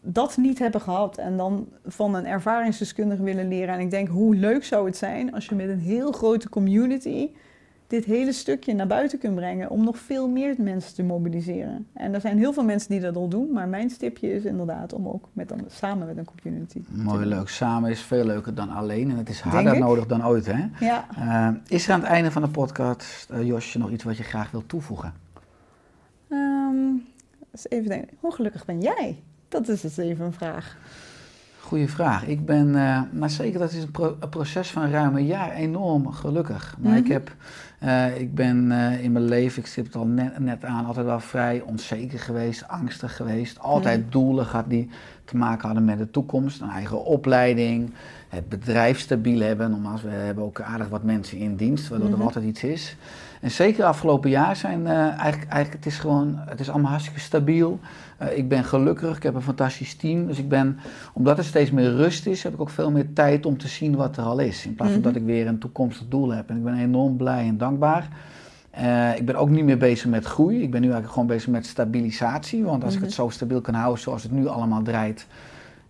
dat niet hebben gehad en dan van een ervaringsdeskundige willen leren. En ik denk, hoe leuk zou het zijn als je met een heel grote community dit hele stukje naar buiten kunt brengen om nog veel meer mensen te mobiliseren. En er zijn heel veel mensen die dat al doen, maar mijn stipje is inderdaad om ook met dan, samen met een community. te Mooi, leuk. Samen is veel leuker dan alleen en het is harder nodig dan ooit. Hè? Ja. Eh, is er aan het einde van de podcast, eh, Josje, nog iets wat je graag wilt toevoegen? Eens even denken, hoe gelukkig ben jij? Dat is dus even een vraag. Goeie vraag. Ik ben, maar zeker dat is een, pro- een proces van ruim een jaar, enorm gelukkig. Maar ik, Mhm. heb, eh, ik ben eh, in mijn leven, ik stip het al net, net aan, altijd wel vrij onzeker geweest, angstig geweest. Altijd Mhm. doelen gehad die te maken hadden met de toekomst, een eigen opleiding. het bedrijf stabiel hebben. Nogmaals, we hebben ook aardig wat mensen in dienst, waardoor Mhm. er altijd iets is. En zeker afgelopen jaar zijn eh, eigenlijk, eigenlijk, het is gewoon, het is allemaal hartstikke stabiel. Eh, ik ben gelukkig, ik heb een fantastisch team. Dus ik ben, omdat er steeds meer rust is, heb ik ook veel meer tijd om te zien wat er al is. In plaats van Mhm. dat ik weer een toekomstig doel heb. En ik ben enorm blij en dankbaar. Eh, ik ben ook niet meer bezig met groei. Ik ben nu eigenlijk gewoon bezig met stabilisatie. Want als ik Mhm. het zo stabiel kan houden zoals het nu allemaal draait,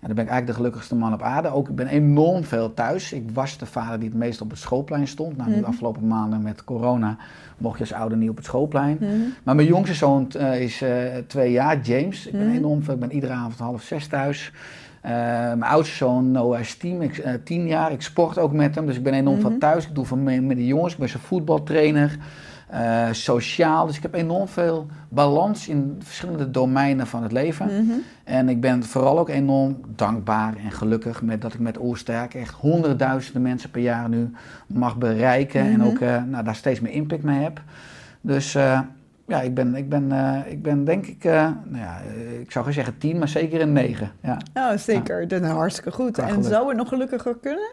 ja, dan ben ik eigenlijk de gelukkigste man op aarde. Ook ik ben enorm veel thuis. Ik was de vader die het meest op het schoolplein stond. Nou, nu Mhm. de afgelopen maanden met corona mocht je als ouder niet op het schoolplein. Mhm. Maar mijn jongste zoon eh, is eh, twee jaar, James. Ik ben Mhm. enorm veel. Ik ben iedere avond half zes thuis. Eh, mijn oudste zoon Noah is tien, ik, tien jaar. Ik sport ook met hem, dus ik ben enorm veel thuis. Ik doe van mee met de jongens. Ik ben zijn voetbaltrainer. Eh, sociaal. Dus ik heb enorm veel balans in verschillende domeinen van het leven. Mhm. En ik ben vooral ook enorm dankbaar en gelukkig met dat ik met Oersterk echt honderdduizenden mensen per jaar nu mag bereiken. En Mhm. ook eh, nou, daar steeds meer impact mee heb. Dus eh, ja, ik ben, ik, ben, ik ben denk ik, nou ja, ik zou geen zeggen tien, maar zeker een negen. Ja. Nou, zeker. Dat is hartstikke goed. Ja, en zou het nog gelukkiger kunnen?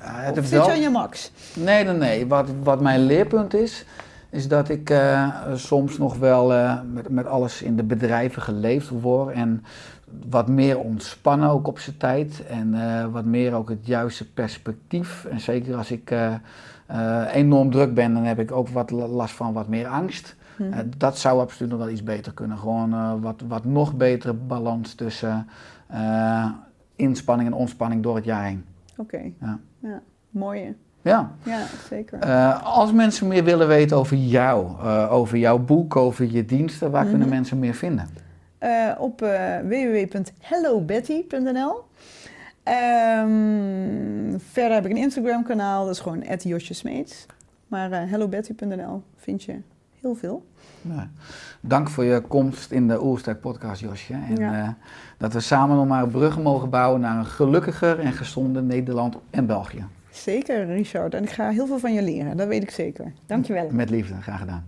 Het Of zit je aan je max? Nee, nee, nee. Wat, wat mijn leerpunt is, is dat ik eh, soms nog wel eh, met, met alles in de bedrijven geleefd word. En wat meer ontspannen ook op zijn tijd. En eh, wat meer ook het juiste perspectief. En zeker als ik enorm druk ben, dan heb ik ook wat la- last van wat meer angst. Eh, dat zou absoluut nog wel iets beter kunnen. Gewoon wat, wat nog betere balans tussen inspanning en ontspanning door het jaar heen. Oké. Ja. ja. Mooie. Ja. Ja, zeker. Eh, als mensen meer willen weten over jou, eh, over jouw boek, over je diensten, waar kunnen Mhm. mensen meer vinden? Eh, op www.hellobetty.nl. Ehm, verder heb ik een Instagram kanaal, dat is gewoon Josje Smeets. Maar hellobetty.nl vind je heel veel. Dank voor je komst in de Oersterk podcast, Josje. En Ja. eh, dat we samen nog maar bruggen mogen bouwen naar een gelukkiger en gezonder Nederland en België. Zeker, Richard. En ik ga heel veel van je leren, dat weet ik zeker. Dankjewel. Met liefde, graag gedaan.